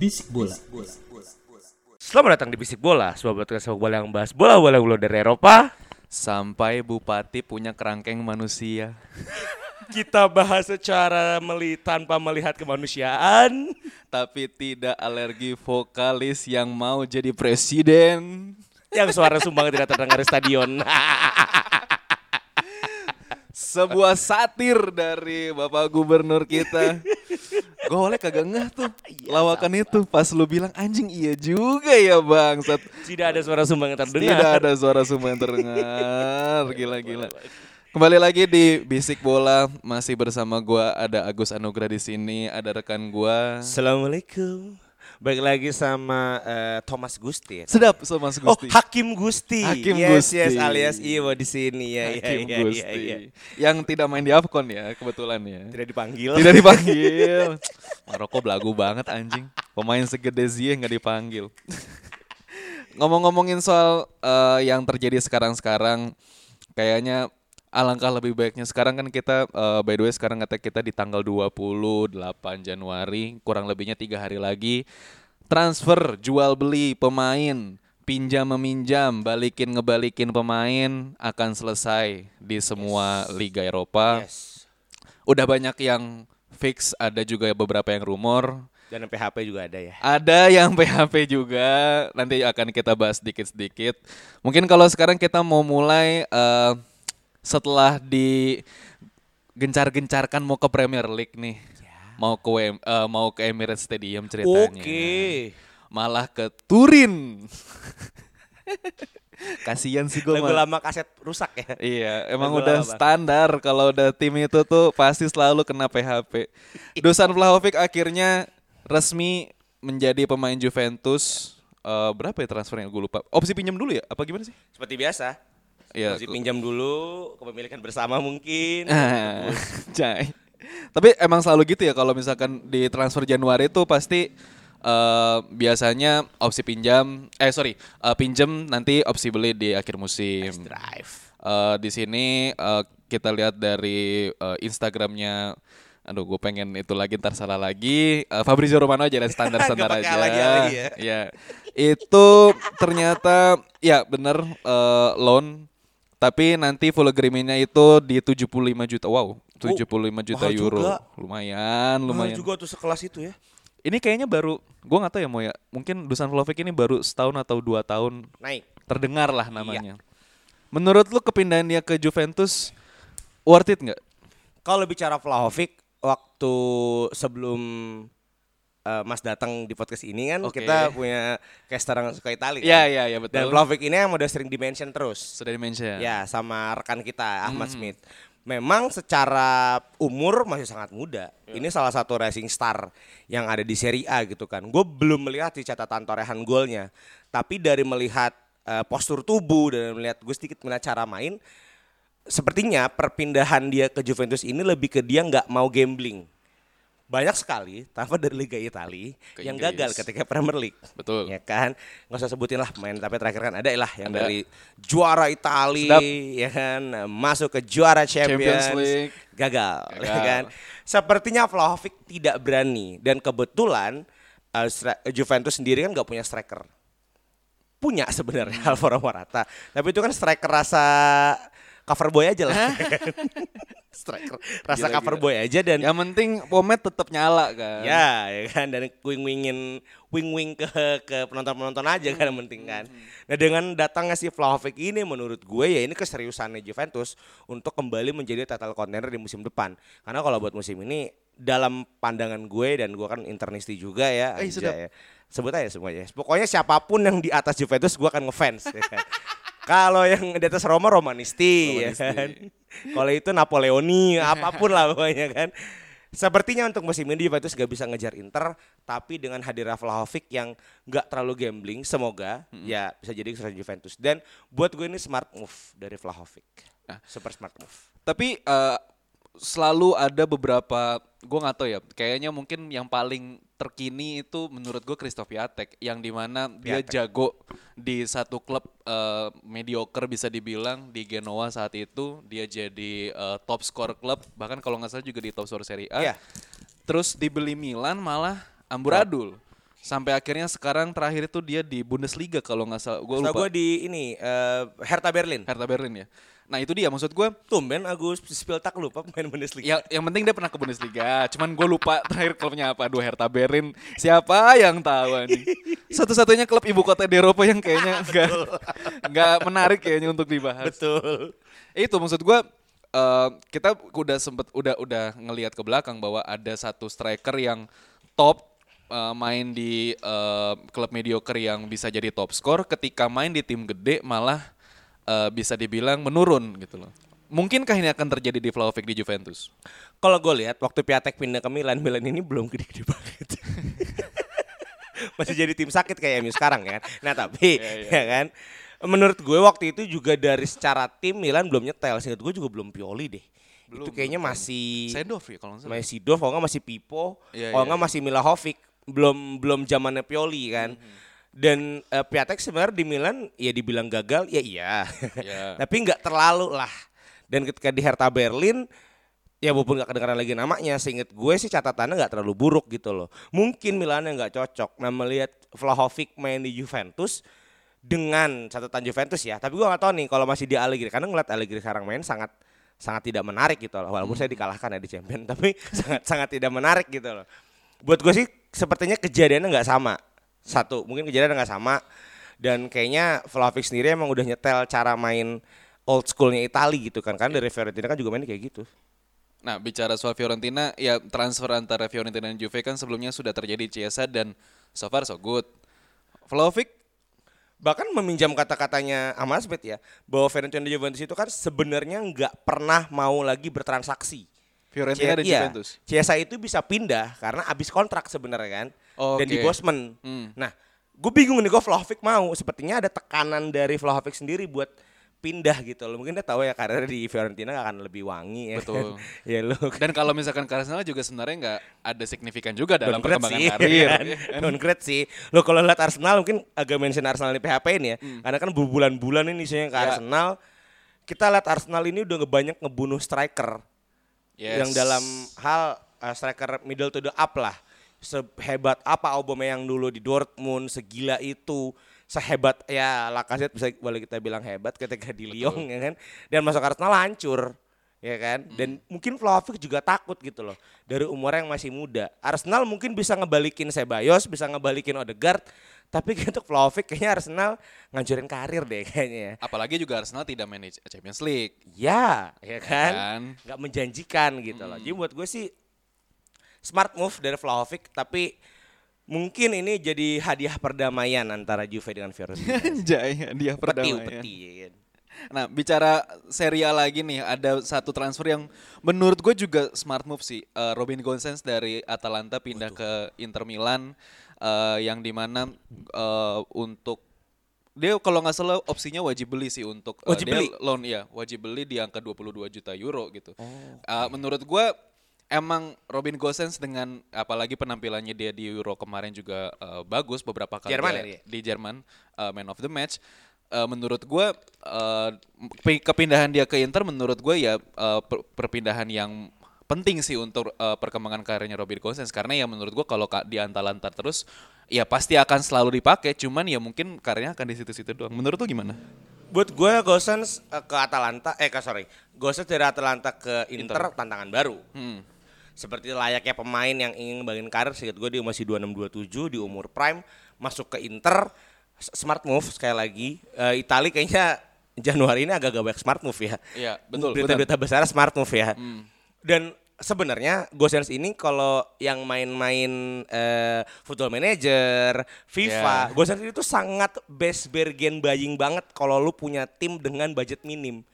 Bisik bola. Selamat datang di Bisik Bola, sebuah podcast sepak bola yang bahas bola-bola bola dari Eropa. Sampai bupati punya kerangkeng manusia. Kita bahas secara meli tanpa melihat kemanusiaan. Tapi tidak alergi vokalis yang mau jadi presiden. Yang suara sumbang tidak terdengar di stadion. Sebuah satir dari Bapak Gubernur kita. Gue oleh kagak ngeh tuh lawakan itu pas lu bilang anjing iya juga ya bang. tidak ada suara sumbang yang terdengar. Tidak ada suara semua yang terdengar. Gila-gila. Kembali lagi di Bisik Bola masih bersama gua ada Agus Anugrah di sini, ada rekan gua. Assalamualaikum. Baik lagi sama eh, Thomas Gusti. ya? Sedap so Mas Oh, Gusti. Hakim Gusti. Hakim yes, Gusti. Yes, alias Iwo di sini ya, ya, Hakim ya, Gusti. ya, ya. Yang tidak main di Afcon ya, kebetulan ya. Tidak dipanggil. Tidak dipanggil. Maroko belagu banget anjing. Pemain segede Ziyech nggak dipanggil. Ngomong-ngomongin soal eh, yang terjadi sekarang-sekarang, kayaknya alangkah lebih baiknya sekarang kan kita eh, by the way sekarang kata kita di tanggal 28 Januari, kurang lebihnya tiga hari lagi transfer, jual beli pemain, pinjam meminjam, balikin ngebalikin pemain akan selesai di semua liga Eropa Yes. udah banyak yang fix, ada juga beberapa yang rumor. Dan PHP juga ada ya. Ada yang PHP juga, nanti akan kita bahas sedikit-sedikit. Mungkin kalau sekarang kita mau mulai eh, setelah di gencar-gencarkan mau ke Premier League nih. Mau ke WM eh, mau ke Emirates Stadium ceritanya. Oke. Malah ke Turin. Kasihan sih gue Lagu lama kaset rusak ya. Iya, emang Lagu udah lama, standar kalau udah tim itu tuh pasti selalu kena PHP. Dusan Vlahovic akhirnya resmi menjadi pemain Juventus. Eh, berapa ya transfernya? Gue lupa. Opsi pinjam dulu ya? Apa gimana sih? Seperti biasa. Iya. Masih pinjam dulu, kepemilikan bersama mungkin. Ah. Tapi emang selalu gitu ya kalau misalkan di transfer Januari itu pasti eh, biasanya opsi pinjam, eh sorry, eh, pinjam nanti opsi beli di akhir musim. Drive. Eh, di sini eh, kita lihat dari eh, Instagramnya Aduh, gue pengen itu lagi ntar salah lagi. Eh, Fabrizio Romano aja dan standar-standar Nggak aja. lagi- ya. Ya. Itu ternyata ya bener eh, loan. Tapi nanti full agreement-nya itu di 75 juta. Wow, 75 juta mahal euro. juga. Lumayan, Lumayan lumayan. juga tuh sekelas itu ya. Ini kayaknya baru, gue nggak tahu ya mau ya. Mungkin Dusan Vlahovic ini baru setahun atau dua tahun Naik. terdengar lah namanya. Menurut lu kepindahan dia ke Juventus worth it nggak? Kalau bicara Vlahovic waktu sebelum eh, Mas datang di podcast ini kan Oke. kita punya caster yang suka Itali kan. Iya iya iya betul. Dan Vlahovic ini yang udah sering dimention terus. sudah di-mention. Ya, sama rekan kita Ahmad Hmm. Smith. Memang secara umur masih sangat muda. Ya. Ini salah satu racing star yang ada di Serie A gitu kan. Gue belum melihat di catatan torehan golnya, tapi dari melihat eh, postur tubuh dan melihat gue sedikit melihat cara main, sepertinya perpindahan dia ke Juventus ini lebih ke dia nggak mau gambling. Banyak sekali tanpa dari Liga Italia Ke yang Inggris. gagal ketika Premier League. Betul. Ya kan? Nggak usah sebutin lah pemain tapi terakhir kan ada lah yang Ada. dari juara Italia ya kan masuk ke juara Champions, Champions League. gagal, Gagal. ya kan? Sepertinya Vlahovic tidak berani dan kebetulan uh, Juventus sendiri kan nggak punya striker. Punya sebenarnya. Alvaro Morata, tapi itu kan striker rasa cover boy aja lah. striker rasa Gila, cover gila. boy aja dan Yang penting pomade tetap nyala kan. Ya, ya kan dan wing wingin wing wing ke ke penonton penonton aja kan yang penting kan. Nah dengan datangnya si Vlahovic ini menurut gue ya ini keseriusannya Juventus untuk kembali menjadi title contender di musim depan. Karena kalau buat musim ini dalam pandangan gue dan gue kan internisti juga ya. Eh, anjay ya. Sebut aja semuanya. Pokoknya siapa pun yang di atas Juventus gue akan ngefans. ya. Kalau yang di atas Roma Romanisti, ya Romanisti. kan. Kalau itu Napoleoni, apa pun lah pokoknya kan. Sepertinya untuk musim ini Juventus gak bisa ngejar Inter, tapi dengan hadirnya Vlahovic yang gak terlalu gambling, semoga ya bisa jadi sukses Juventus. Dan buat gue ini smart move dari Vlahovic. Super smart move. Tapi eh, selalu ada beberapa gue nggak tahu ya kayaknya mungkin yang paling terkini itu menurut gue Christoph Piatek yang di mana dia Piatek. jago di satu klub eh, mediocre bisa dibilang di Genoa saat itu. Dia jadi eh, top score klub bahkan kalau nggak salah juga di top score Serie A. Iya. terus dibeli Milan malah amburadul. Sampai akhirnya sekarang terakhir itu dia di Bundesliga kalau nggak salah. Gue lupa. gue di ini eh, Hertha Berlin. Hertha Berlin ya nah itu dia maksud gue Tumben Agus Spiltak lupa pemain Bundesliga. Ya, yang penting dia pernah ke Bundesliga. Cuman gue lupa terakhir klubnya apa. Aduh, Hertha Berlin. Siapa yang tahu nih? Satu-satunya klub ibu kota di Eropa yang kayaknya nggak nggak menarik kayaknya untuk dibahas. Betul. Itu maksud gue. eh, kita udah sempet udah udah ngelihat ke belakang bahwa ada satu striker yang top eh, main di eh, klub mediocre yang bisa jadi top skor ketika main di tim gede malah eh, bisa dibilang menurun gitu loh. Mungkinkah ini akan terjadi di Vlahovic di Juventus? Kalau gue lihat waktu Piatek pindah ke Milan, Milan ini belum gede-gede banget. Masih jadi tim sakit kayak MU sekarang kan. Nah tapi ya kan, menurut gue waktu itu juga dari secara tim Milan belum nyetel. Seingat gue juga belum Pioli deh. itu kayaknya masih Sendov ya kalau nggak salah. masih Sidorf, kalau nggak masih Pipo, Iya, kalau iya, nggak masih Milahovic, belum belum zamannya Pioli kan. Mhm. Dan eh, Piatek sebenarnya di Milan ya dibilang gagal, ya iya. Iya. Tapi nggak terlalu lah. Dan ketika di Hertha Berlin, ya walaupun nggak kedengaran lagi namanya, seinget gue sih catatannya nggak terlalu buruk gitu loh. Mungkin Milan yang nggak cocok. Nah melihat Vlahovic main di Juventus dengan catatan Juventus ya. Tapi gue nggak tahu nih kalau masih di Allegri, karena ngeliat Allegri sekarang main sangat sangat tidak menarik gitu loh. Walaupun saya dikalahkan ya di Champion, tapi sangat sangat tidak menarik gitu loh. Buat gue sih sepertinya kejadiannya nggak sama. Satu, mungkin kejadiannya nggak sama. Dan kayaknya Vlahovic sendiri emang udah nyetel cara main old schoolnya Itali gitu kan. Kan dari Fiorentina kan juga mainnya kayak gitu. Nah, bicara soal Fiorentina, ya transfer antara Fiorentina dan Juve kan sebelumnya sudah terjadi di Chiesa dan so far so good. Vlahovic Bahkan meminjam kata-katanya Ahmad Smith ya, bahwa Fiorentina dan Juventus itu kan sebenarnya nggak pernah mau lagi bertransaksi. Fiorentina dan Iya, Juventus. Chiesa itu bisa pindah karena habis kontrak sebenarnya kan. Dan di Oke. Bosman. Hmm. Nah, gue bingung nih gue Vlahovic mau. Sepertinya ada tekanan dari Vlahovic sendiri buat pindah gitu loh. Mungkin dia tahu ya karir di Fiorentina akan lebih wangi ya. Betul. ya lo Dan kalau misalkan ke Arsenal juga sebenarnya nggak ada signifikan juga dalam downgrade perkembangan sih, karir. kan? Downgrade sih. Lo kalau lihat Arsenal mungkin agak mention Arsenal di PHP ini ya. Karena kan berbulan-bulan ini isinya ke Hmm. Ya. Arsenal. Kita lihat Arsenal ini udah banyak ngebunuh striker. Yes. Yang dalam hal uh, striker middle to the up lah. Sehebat apa Aubameyang dulu di Dortmund, segila itu. Sehebat ya Lacazette bisa boleh kita bilang hebat ketika di Lyon ya kan. Dan masuk Arsenal hancur ya kan dan mungkin Vlahovic juga takut gitu loh dari umur yang masih muda Arsenal mungkin bisa ngebalikin Sebayos bisa ngebalikin Odegaard tapi untuk Vlahovic kayaknya Arsenal ngancurin karir deh kayaknya ya Apalagi juga Arsenal tidak manage Champions League. ya ya kan Kan? nggak menjanjikan gitu loh jadi buat gue sih smart move dari Vlahovic tapi mungkin ini jadi hadiah perdamaian antara Juve dengan Fiorentina Anjay, dia peti perdamaian. peti ya kan? Nah, bicara Serie A lagi nih, ada satu transfer yang menurut gue juga smart move sih. Eh, Robin Gosens dari Atalanta pindah ke Inter Milan, eh, yang di mana eh, untuk dia kalau nggak salah opsinya wajib beli sih untuk Wajib beli? loan ya, wajib beli di angka 22 juta euro gitu. Eh, menurut gue emang Robin Gosens dengan apalagi penampilannya dia di Euro kemarin juga eh, bagus beberapa kali Jerman ya dia? di Jerman uh, man of the match. Uh, menurut gue uh, kepindahan dia ke Inter menurut gue ya uh, per- perpindahan yang penting sih untuk uh, perkembangan karirnya Robin Gosens karena ya menurut gue kalau ka- di Atalanta terus ya pasti akan selalu dipakai cuman ya mungkin karirnya akan di situ-situ doang. Menurut lu gimana? Buat gue Gosens ke Atalanta, eh ke sorry, Gosens dari Atalanta ke Inter, tantangan baru. Hmm. Seperti layaknya pemain yang ingin ngebangin karir, seingat gue dia masih 26-27 di umur prime, masuk ke Inter, smart move sekali lagi. Eh, Itali kayaknya Januari ini agak-agak banyak smart move ya. Iya, betul, Berita-berita besar smart move ya. Dan sebenarnya Gosens ini kalau yang main-main eh, Football Manager, FIFA, Ya. Gosens itu sangat best bargain buying banget kalau lu punya tim dengan budget minim.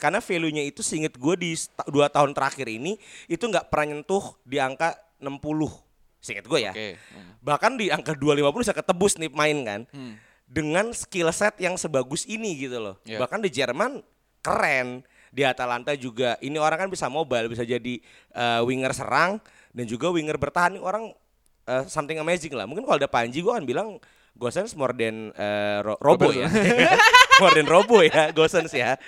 Karena value-nya itu seinget gue di dua tahun terakhir ini itu nggak pernah nyentuh di angka 60. Seinget gue ya. Oke. Hmm. Bahkan di angka 250 bisa ketebus nih main kan. Dengan skill set yang sebagus ini gitu loh. Ya. Bahkan di Jerman keren. Di Atalanta juga ini orang kan bisa mobile, bisa jadi eh, winger serang dan juga winger bertahan. Ini orang eh, something amazing lah. Mungkin kalau ada Panji gue kan bilang Gosens more than eh, Ro- Robo ya. more than Robo ya Gosens ya.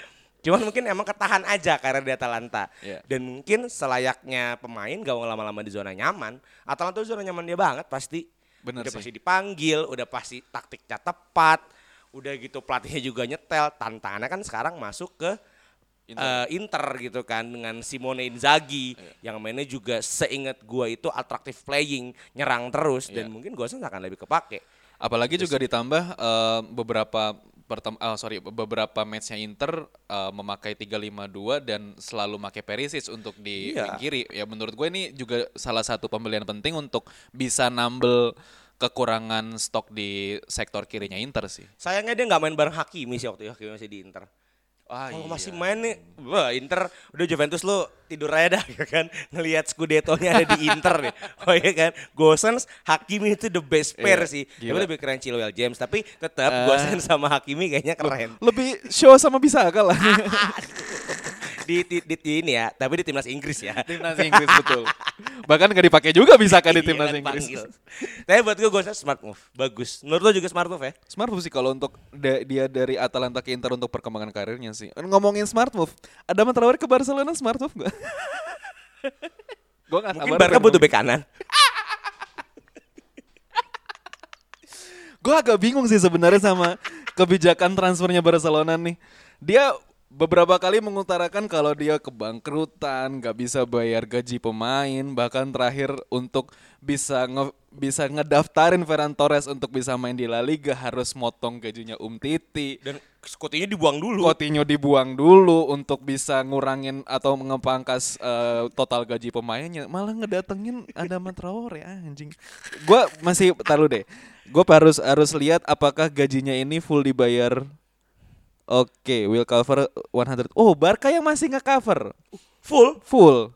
Cuman mungkin emang ketahan aja karena di Atalanta. Iya. Dan mungkin selayaknya pemain gak mau lama-lama di zona nyaman. Atalanta zona nyaman dia banget pasti. Bener udah sih. pasti dipanggil, udah pasti taktiknya tepat. Udah gitu pelatihnya juga nyetel. Tantangannya kan sekarang masuk ke Inter, Inter gitu kan dengan Simone Inzaghi yang mainnya juga seingat gua itu attractive playing, nyerang terus dan Iya. mungkin Gosens akan lebih kepake. Apalagi juga ditambah eh, beberapa pertem ah, sorry beberapa matchnya Inter eh, memakai 352 dan selalu pakai Perisic untuk di wing kiri. Ya menurut gue ini juga salah satu pembelian penting untuk bisa nambel kekurangan stok di sektor kirinya Inter sih. Sayangnya dia nggak main bareng Hakimi sih waktu Hakimi masih di Inter. Ah, Kalau iya. masih main nih, wah Inter udah Juventus lu tidur aja dah ya kan ngelihat Scudetto-nya ada di Inter nih. Oh iya kan, Gosens, Hakimi itu the best pair Iya, sih. Tapi gila. lebih keren Chilwell James, tapi tetap Eh. Gosens sama Hakimi kayaknya keren. Lebih show sama bisa lah. Di, di, di, di ini ya, tapi di timnas Inggris ya. timnas Inggris betul. Bahkan nggak dipakai juga bisa kan di Iya timnas Inggris. Tapi buat gue Gosens smart move, bagus. Menurut lo juga smart move ya? Smart move sih kalau untuk da- dia dari Atalanta ke Inter untuk perkembangan karirnya sih. Ngomongin smart move, ada Traoré ke Barcelona smart move gak? gue gak Mungkin Barca butuh bek kanan. Gue agak bingung sih sebenarnya sama kebijakan transfernya Barcelona nih. Dia beberapa kali mengutarakan kalau dia kebangkrutan, nggak bisa bayar gaji pemain, bahkan terakhir untuk bisa nge bisa ngedaftarin Ferran Torres untuk bisa main di La Liga harus motong gajinya Um Titi. Dan Coutinho dibuang dulu. Coutinho dibuang dulu untuk bisa ngurangin atau ngepangkas eh, total gaji pemainnya. Malah ngedatengin Adama Traore anjing. Gua masih taruh deh. Gue harus harus lihat apakah gajinya ini full dibayar. Oke, will cover 100. Oh, Barca yang masih nge-cover. Full. Full.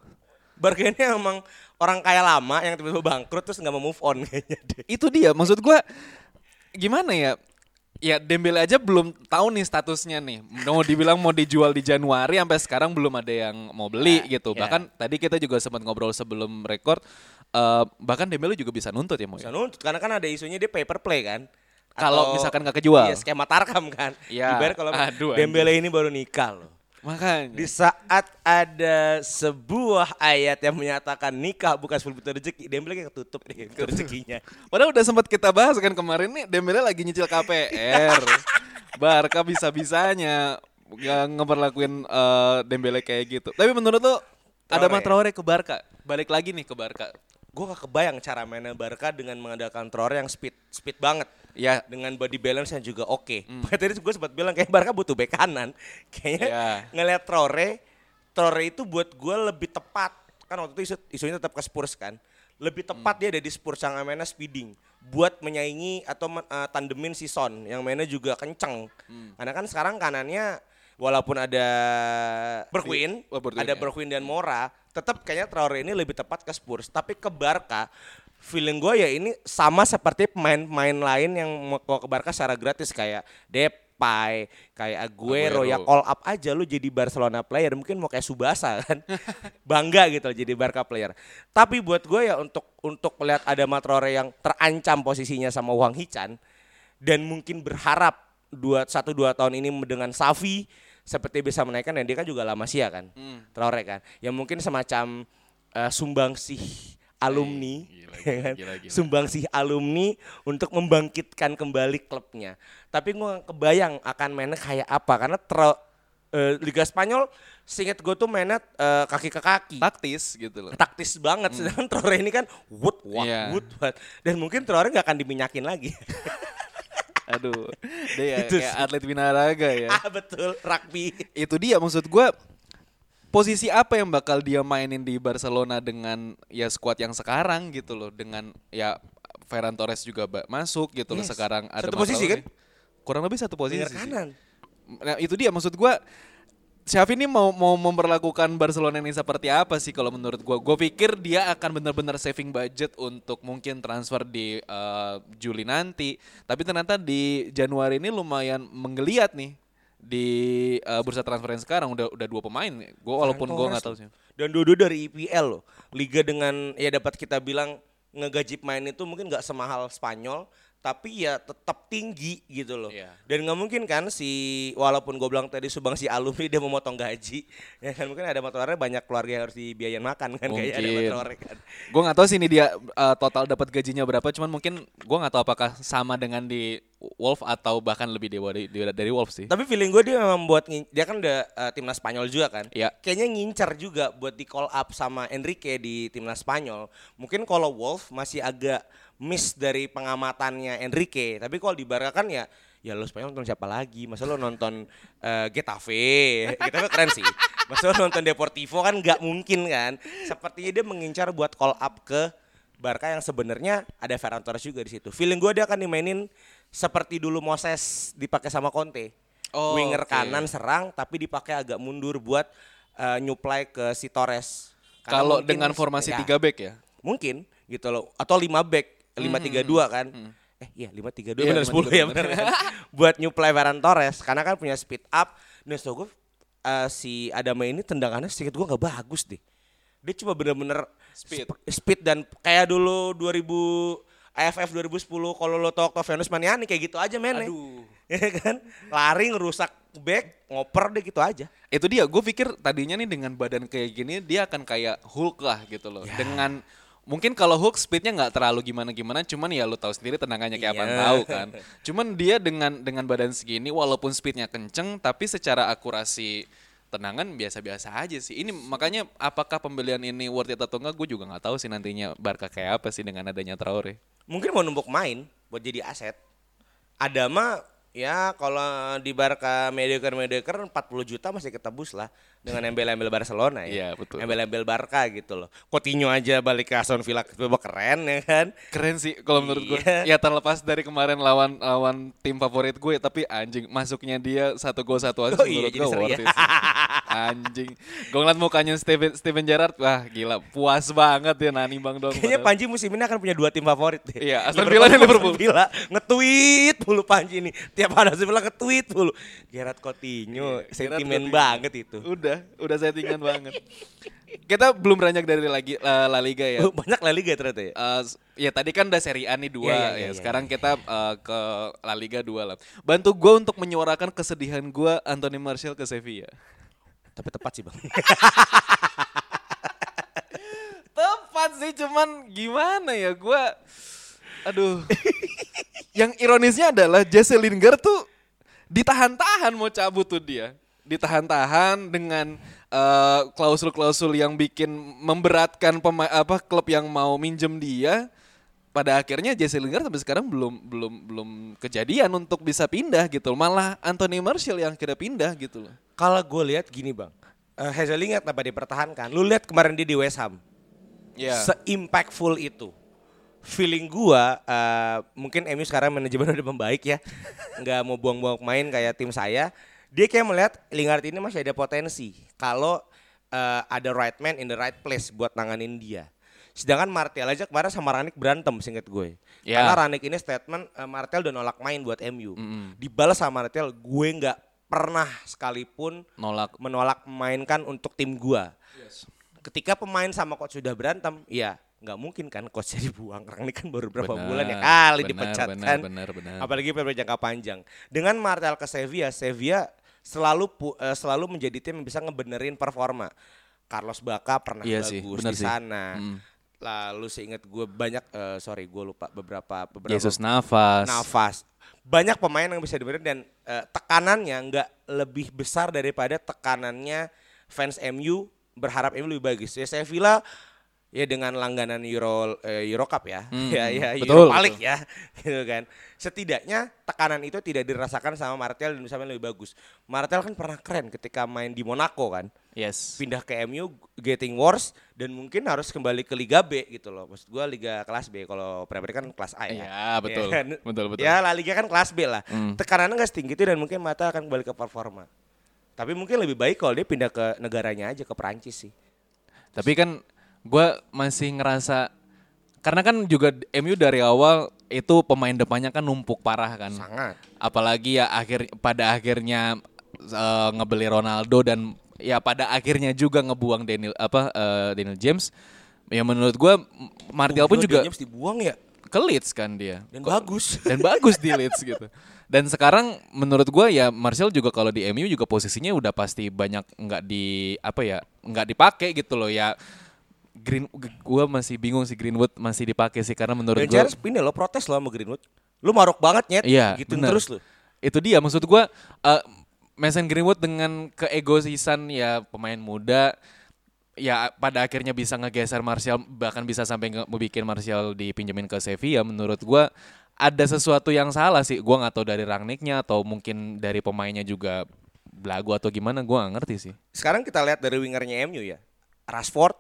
Barca ini emang orang kaya lama yang tiba-tiba bangkrut terus nggak mau move on kayaknya deh. Itu dia. Maksud gua gimana ya? Ya Dembele aja belum tahu nih statusnya nih. Mau dibilang mau dijual di Januari sampai sekarang belum ada yang mau beli Ya, gitu. ya. Bahkan tadi kita juga sempat ngobrol sebelum record eh, bahkan Dembele juga bisa nuntut ya mau. Bisa nuntut karena kan ada isunya dia paper play kan. Kalau misalkan nggak kejual. Iya, skema Tarkam kan. Iya. Dibayar kalau Aduh, Dembele ini baru nikah loh. Makanya. Di saat ada sebuah ayat yang menyatakan nikah bukan sebelum pintu rezeki, Dembele kayak ketutup deh pintu rezekinya. Padahal udah sempat kita bahas kan kemarin nih Dembele lagi nyicil KPR. Barca bisa-bisanya ngeberlakuin eh, Dembele kayak gitu. Tapi menurut lo ada Traore. Traore ke Barca. Balik lagi nih ke Barca. Gue gak kebayang cara mainnya Barca dengan mengandalkan Traore yang speed speed banget. Ya. Dengan body balance yang juga oke. Makanya Tadi gue sempat bilang kayak Barca butuh bek kanan. Kayaknya Ya. ngeliat Traore, Traore itu buat gue lebih tepat. Kan waktu itu isu, isunya tetap ke Spurs kan. Lebih tepat dia ada di Spurs yang mainnya speeding. Buat menyaingi atau eh, tandemin si Son yang mainnya juga kenceng. Karena kan sekarang kanannya walaupun ada Bergwijn, Oh, ada ya. Dan Mora, tetap kayaknya Traore ini lebih tepat ke Spurs. Tapi ke Barca, feeling gue ya ini sama seperti pemain-pemain lain yang mau ke Barca secara gratis kayak Depay, kayak Aguero, Aguero. ya call up aja lu jadi Barcelona player, mungkin mau kayak Subasa kan. Bangga gitu loh jadi Barca player. Tapi buat gue ya untuk untuk melihat ada Traore yang terancam posisinya sama Wang Hichan dan mungkin berharap dua satu dua tahun ini dengan Safi seperti bisa menaikkan dan dia kan juga lama sia kan Traore kan yang mungkin semacam eh, sumbangsih alumni gila, ya kan? gila, gila. sumbangsih alumni untuk membangkitkan kembali klubnya tapi gue kebayang akan mainnya kayak apa karena Tra- eh, Liga Spanyol seinget gue tuh mainnya eh, kaki ke kaki Taktis gitu loh. taktis banget sedangkan Traore ini kan wood wah Iya. wood wah. dan mungkin Traore nggak akan diminyakin lagi Aduh. Dia ya, Itu kayak sih. atlet binaraga ya. ah betul rugby itu dia maksud gua posisi apa yang bakal dia mainin di Barcelona dengan ya squad yang sekarang gitu loh dengan ya Ferran Torres juga masuk gitu loh Yes. sekarang ada Satu posisi kan? kurang lebih satu posisi sih. kanan. Nah, itu dia maksud gua Xavi ini mau mau memperlakukan Barcelona ini seperti apa sih kalau menurut gua? Gua pikir dia akan benar-benar saving budget untuk mungkin transfer di eh, Juli nanti. Tapi ternyata di Januari ini lumayan menggeliat nih di eh, bursa transfer yang sekarang udah udah dua pemain. Gua walaupun gua nggak tahu sih. Dan dua dari IPL loh. Liga dengan ya dapat kita bilang ngegaji pemain itu mungkin nggak semahal Spanyol, tapi ya tetap tinggi gitu loh. Iya. Dan nggak mungkin kan si walaupun gue bilang tadi Subang si alumni dia memotong gaji, ya kan mungkin ada motornya banyak keluarga yang harus dibiayain makan kan kayak ada Mungkin. motornya kan. Gue nggak tahu sih ini dia uh, total dapat gajinya berapa, cuman mungkin gue nggak tahu apakah sama dengan di Wolf atau bahkan lebih dewa dari, dari, Wolf sih. Tapi feeling gue dia memang buat dia kan udah uh, timnas Spanyol juga kan. Iya. Kayaknya ngincar juga buat di call up sama Enrique di timnas Spanyol. Mungkin kalau Wolf masih agak miss dari pengamatannya Enrique, tapi kalau di Barca kan ya ya lo Spanyol nonton siapa lagi? Masa lo nonton uh, Getafe? Getafe keren sih. Masa lo nonton Deportivo kan nggak mungkin kan. Sepertinya dia mengincar buat call up ke Barca yang sebenarnya ada Ferran Torres juga di situ. Feeling gue dia akan dimainin seperti dulu Moses dipakai sama Conte. Oh, Winger oke. kanan serang tapi dipakai agak mundur buat uh, nyuplai ke si Torres. Kalau dengan formasi ya, 3 back ya. mungkin gitu loh atau 5 back, 5-3-2 kan. Eh iya 5-3-2 Iya, benar 10 ya 5-3-2 benar. kan? buat nyuplai Ferran Torres karena kan punya speed up. Dan setahu gue uh, si Adama ini tendangannya sedikit gue nggak bagus deh. Dia cuma bener-bener Speed. sp- speed dan kayak dulu 2000 AFF 2010 kalau lo tau Octavianus Maniani kayak gitu aja men. Aduh. Ya kan? Lari ngerusak back, ngoper deh gitu aja. Itu dia, gue pikir tadinya nih dengan badan kayak gini dia akan kayak Hulk lah gitu loh. Ya. Dengan mungkin kalau Hulk speednya nggak terlalu gimana-gimana, cuman ya lu tahu sendiri tendangannya kayak apa Iya. tahu kan. Cuman dia dengan dengan badan segini walaupun speednya kenceng, tapi secara akurasi tendangan biasa-biasa aja sih. Ini makanya apakah pembelian ini worth it atau enggak gue juga nggak tahu sih nantinya Barca kayak apa sih dengan adanya Traore. Mungkin mau numpuk main buat jadi aset. Adama ya kalau di Barca mediocre-mediocre 40 juta masih ketebus lah dengan embel-embel Barcelona ya. Iya, betul. Embel-embel Barca gitu loh. Coutinho aja balik ke Aston Villa coba keren ya kan. Keren sih kalau menurut gue. Iya. Ya terlepas dari kemarin lawan lawan tim favorit gue, tapi anjing masuknya dia satu gol satu asis Oh iya, menurut jadi gue worth ya. it. Anjing. Gue ngeliat mukanya Steven Steven Gerrard, wah gila puas banget ya nani bang dong. Kayaknya Panji musim ini akan punya dua tim favorit deh. Iya, Aston Villa dan Liverpool. Villa nge-tweet mulu Panji nih. Tiap ada Aston Villa nge-tweet mulu. Gerard Coutinho, Iya, Gerrard sentimen Coutinho. banget itu. Udah, udah settingan banget. Kita belum beranjak dari lagi La, La Liga ya. Banyak La Liga ternyata ya. Eh, ya tadi kan udah Serie A nih dua Iya, iya, ya. iya, Sekarang kita eh, ke La Liga dua lah. Bantu gue untuk menyuarakan kesedihan gue Anthony Martial ke Sevilla. Tapi tepat sih bang. Tepat sih cuman gimana ya gue Aduh Yang ironisnya adalah Jesse Lingard tuh Ditahan-tahan mau cabut tuh dia Ditahan-tahan dengan eh, klausul-klausul yang bikin memberatkan pema- apa klub yang mau minjem dia pada akhirnya Jesse Lingard sampai sekarang belum belum belum kejadian untuk bisa pindah gitu malah Anthony Martial yang kira pindah gitu loh Kalau gue lihat gini bang, uh, Hazel Lingard apa dipertahankan. Lu lihat kemarin dia di West Ham, ya se-impactful itu. Feeling gua uh, mungkin MU sekarang manajemen udah membaik ya, nggak mau buang-buang main kayak tim saya. Dia kayak melihat Lingard ini masih ada potensi kalau uh, ada right man in the right place buat nanganin dia. Sedangkan Martial aja kemarin sama Ranik berantem singkat gue. Ya. Karena Ranik ini statement uh, Martial udah nolak main buat MU. Dibalas sama Martial, gue nggak pernah sekalipun nolak menolak memainkan untuk tim gua. Ketika pemain sama coach sudah berantem, ya nggak mungkin kan coachnya dibuang. Orang ini kan baru berapa Benar, bulan ya kali dipecat kan. Apalagi pada jangka panjang. Dengan Martial ke Sevilla, Sevilla selalu pu- eh, selalu menjadi tim yang bisa ngebenerin performa. Carlos Baca pernah Iya bagus sih, di sih. sana. Lalu seingat gue banyak eh, sorry gue lupa beberapa beberapa Yesus Navas nafas. Banyak pemain yang bisa dibenerin dan eh, tekanannya nggak lebih besar daripada tekanannya fans MU berharap MU lebih bagus. Ya Sevilla ya dengan langganan Euro eh, Euro Cup ya. Hmm, ya ya betul, League betul. ya gitu kan. Setidaknya tekanan itu tidak dirasakan sama Martial dan bisa main lebih bagus. Martial kan pernah keren ketika main di Monaco kan. Yes. Pindah ke MU getting worse dan mungkin harus kembali ke Liga B gitu loh. Maksud gua Liga kelas B kalau Premier kan kelas A ya. Iya, betul. kan? Betul, betul. Ya La Liga kan kelas B lah. Hmm. Tekanannya nggak setinggi itu dan mungkin Mata akan kembali ke performa. Tapi mungkin lebih baik kalau dia pindah ke negaranya aja ke Perancis sih. Tapi kan gue masih ngerasa karena kan juga MU dari awal itu pemain depannya kan numpuk parah kan. Sangat. Apalagi ya akhir pada akhirnya eh, ngebeli Ronaldo dan ya pada akhirnya juga ngebuang Daniel apa eh, Daniel James. Ya menurut gue Martial pun juga James dibuang ya ke Leeds kan dia. dan Kok- bagus. dan bagus di Leeds gitu. Dan sekarang menurut gua ya Martial juga kalau di MU juga posisinya udah pasti banyak nggak di apa ya nggak dipakai gitu loh ya. Green gua masih bingung sih Greenwood masih dipakai sih karena menurut gua Charles ini lo protes lo sama Greenwood. Lu marok banget nyet. Iya, gitu bener. terus lu. Itu dia maksud gua eh Mason Greenwood dengan keegoisan ya pemain muda ya pada akhirnya bisa ngegeser Martial bahkan bisa sampai nge- bikin Martial dipinjemin ke Sevilla menurut gua ada sesuatu yang salah sih gua nggak tahu dari Rangnicknya atau mungkin dari pemainnya juga belagu atau gimana gua nggak ngerti sih Sekarang kita lihat dari wingernya MU ya. Rashford,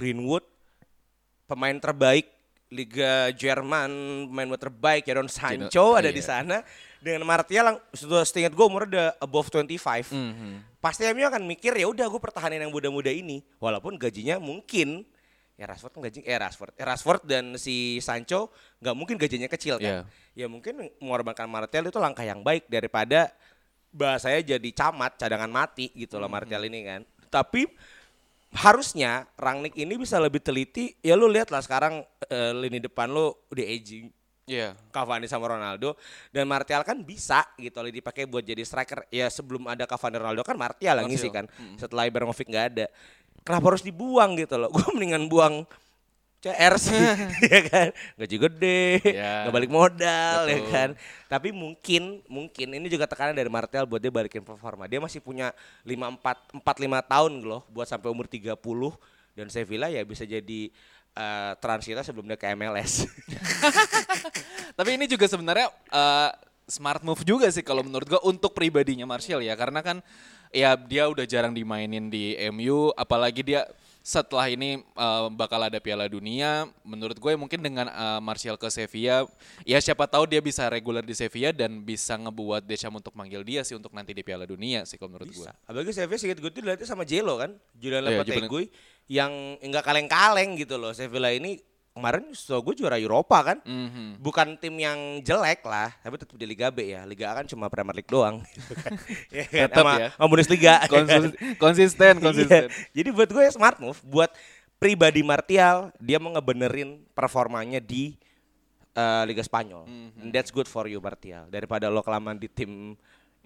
Greenwood, pemain terbaik Liga Jerman, pemain terbaik Jadon Sancho Jadon- ada iya. di sana. Dengan Martial yang sudah setingkat gue umurnya udah above 25. Mhm. Pasti MU akan mikir ya udah gue pertahanin yang muda-muda ini. Walaupun gajinya mungkin ya Rashford kan gaji eh Rashford, eh, Rashford dan si Sancho nggak mungkin gajinya kecil kan. Ya mungkin mengorbankan Martial itu langkah yang baik daripada bahasanya jadi camat cadangan mati gitu loh Martial ini kan. Tapi harusnya Rangnick ini bisa lebih teliti. Ya lu lihat lah sekarang eh, lini depan lu udah aging. Iya. Cavani sama Ronaldo dan Martial kan bisa gitu loh dipakai buat jadi striker. Ya sebelum ada Cavani Ronaldo kan Martial yang ngisi kan. Setelah Ibrahimovic nggak ada. Kenapa harus dibuang gitu loh? Gue mendingan buang CR sih ya kan? Gaji gede Ya. nggak balik modal ya Betul. kan? Tapi mungkin mungkin ini juga tekanan dari Martial buat dia balikin performa dia masih punya 5 4 4 5 tahun loh buat sampai umur 30 dan Sevilla ya bisa jadi eh, transita sebelum dia ke MLS Tapi ini juga sebenarnya eh, smart move juga sih kalau menurut gua untuk pribadinya Martial ya. Karena kan ya dia udah jarang dimainin di MU apalagi dia setelah ini eh, bakal ada Piala Dunia menurut gue mungkin dengan eh, Martial ke Sevilla ya siapa tahu dia bisa reguler di Sevilla dan bisa ngebuat Deschamps untuk manggil dia sih untuk nanti di Piala Dunia sih kalau menurut gue. Apalagi Sevilla singkat gue tuh dilatih sama Jelo kan. Julian Iya, Lopetegui yang enggak kaleng-kaleng gitu loh. Sevilla ini kemarin so gue juara Eropa kan. Mhm. Bukan tim yang jelek lah, tapi tetap di Liga B ya. Liga A kan cuma Premier League doang gitu kan. Ya kan? Tetap sama, ya. sama Bundesliga. ya? Konsis- konsisten, konsisten. Iya. Jadi buat gue smart move buat pribadi Martial, dia mau ngebenerin performanya di eh, Liga Spanyol. Mhm. And that's good for you Martial daripada lo kelamaan di tim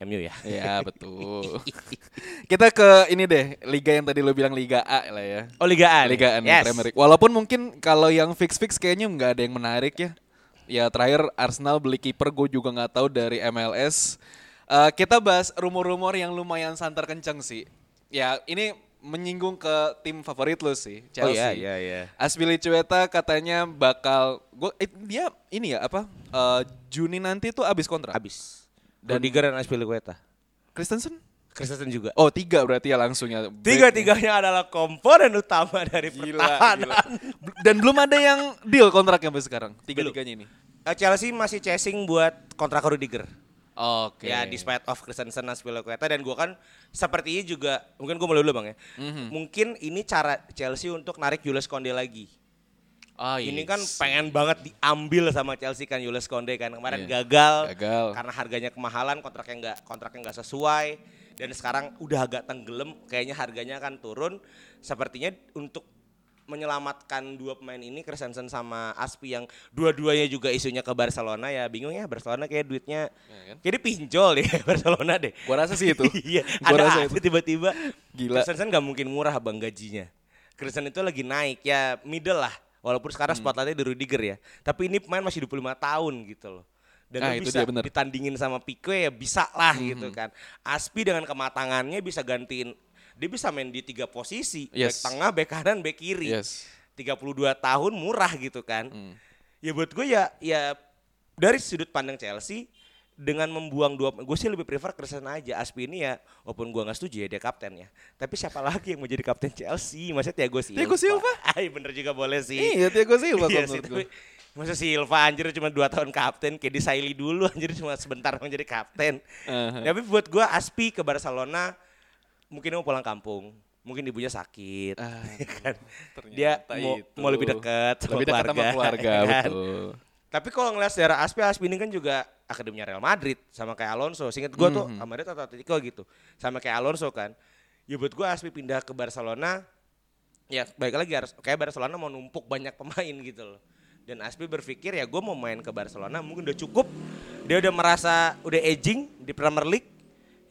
MU ya. Ya betul. Kita ke ini deh, liga yang tadi lo bilang Liga A lah ya. Oh Liga A. Liga A Yes. Premier League. Walaupun mungkin kalau yang fix-fix kayaknya nggak ada yang menarik ya. Ya terakhir Arsenal beli kiper gue juga nggak tahu dari MLS. Eh, kita bahas rumor-rumor yang lumayan santer kenceng sih. Ya ini menyinggung ke tim favorit lo sih, Oh Chelsea. iya iya iya. Aspilicueta katanya bakal gua eh, dia ini ya apa? eh, Juni nanti tuh abis kontrak. Abis. Dan Rudiger dan Aspilicueta. Christensen? Kristen juga. Oh tiga berarti ya langsungnya. Tiga-tiganya adalah komponen utama dari Gila, pertahanan. gila. Dan belum ada yang deal kontraknya sampai sekarang. Tiga-tiganya ini. Eh, Chelsea masih chasing buat kontrak Rudiger. Oke. Ya, despite of Christensen dan Aspilicueta dan gua kan sepertinya juga mungkin gua mulai dulu Bang ya. Mhm. Mungkin ini cara Chelsea untuk narik Jules Konde lagi. Ini yes. kan pengen banget diambil sama Chelsea kan Jules Konde kan kemarin Iya. gagal, Gagal. karena harganya kemahalan kontraknya nggak kontraknya nggak sesuai dan sekarang udah agak tenggelam kayaknya harganya akan turun sepertinya untuk menyelamatkan dua pemain ini Christensen sama Aspi yang dua-duanya juga isunya ke Barcelona ya bingung ya Barcelona kayak duitnya Ya kan? kayak pinjol deh Barcelona deh Gua rasa sih itu. iya Gua rasa itu. tiba-tiba Gila. Christensen nggak mungkin murah bang gajinya Christensen itu lagi naik ya middle lah walaupun Hmm. sekarang spotlightnya di Rudiger ya tapi ini pemain masih 25 tahun gitu loh dan Ah, itu bisa dia, bener. ditandingin sama Pique ya bisa lah Hmm. gitu kan Aspi dengan kematangannya bisa gantiin dia bisa main di tiga posisi Yes. back tengah back kanan back kiri Yes. 32 tahun murah gitu kan. Hmm. Ya buat gue ya ya dari sudut pandang Chelsea dengan membuang dua gue sih lebih prefer Christensen aja Aspi ini ya walaupun gue nggak setuju ya dia kapten ya tapi siapa lagi yang mau jadi kapten Chelsea maksudnya Thiago Silva Thiago Silva? Ay, bener juga boleh sih Iya, Thiago Silva Iya sih, gue. tapi Masa Silva anjir cuma 2 tahun kapten Kayak di Saili dulu anjir cuma sebentar menjadi kapten Uh-huh. Tapi buat gua Aspi ke Barcelona Mungkin mau pulang kampung Mungkin ibunya sakit ya kan? Dia mau, itu. mau lebih dekat sama Lebih dekat sama keluarga, keluarga, ya kan? betul. Tapi kalau ngeliat sejarah Aspi, Aspi ini kan juga akademinya Real Madrid sama kayak Alonso. Seingat gua tuh Mhm. sama Madrid atau Atletico gitu. Sama kayak Alonso kan. Ya buat gua Aspi pindah ke Barcelona ya baik lagi harus kayak Barcelona mau numpuk banyak pemain gitu loh. Dan Aspi berpikir ya gue mau main ke Barcelona mungkin udah cukup. Dia udah merasa udah aging di Premier League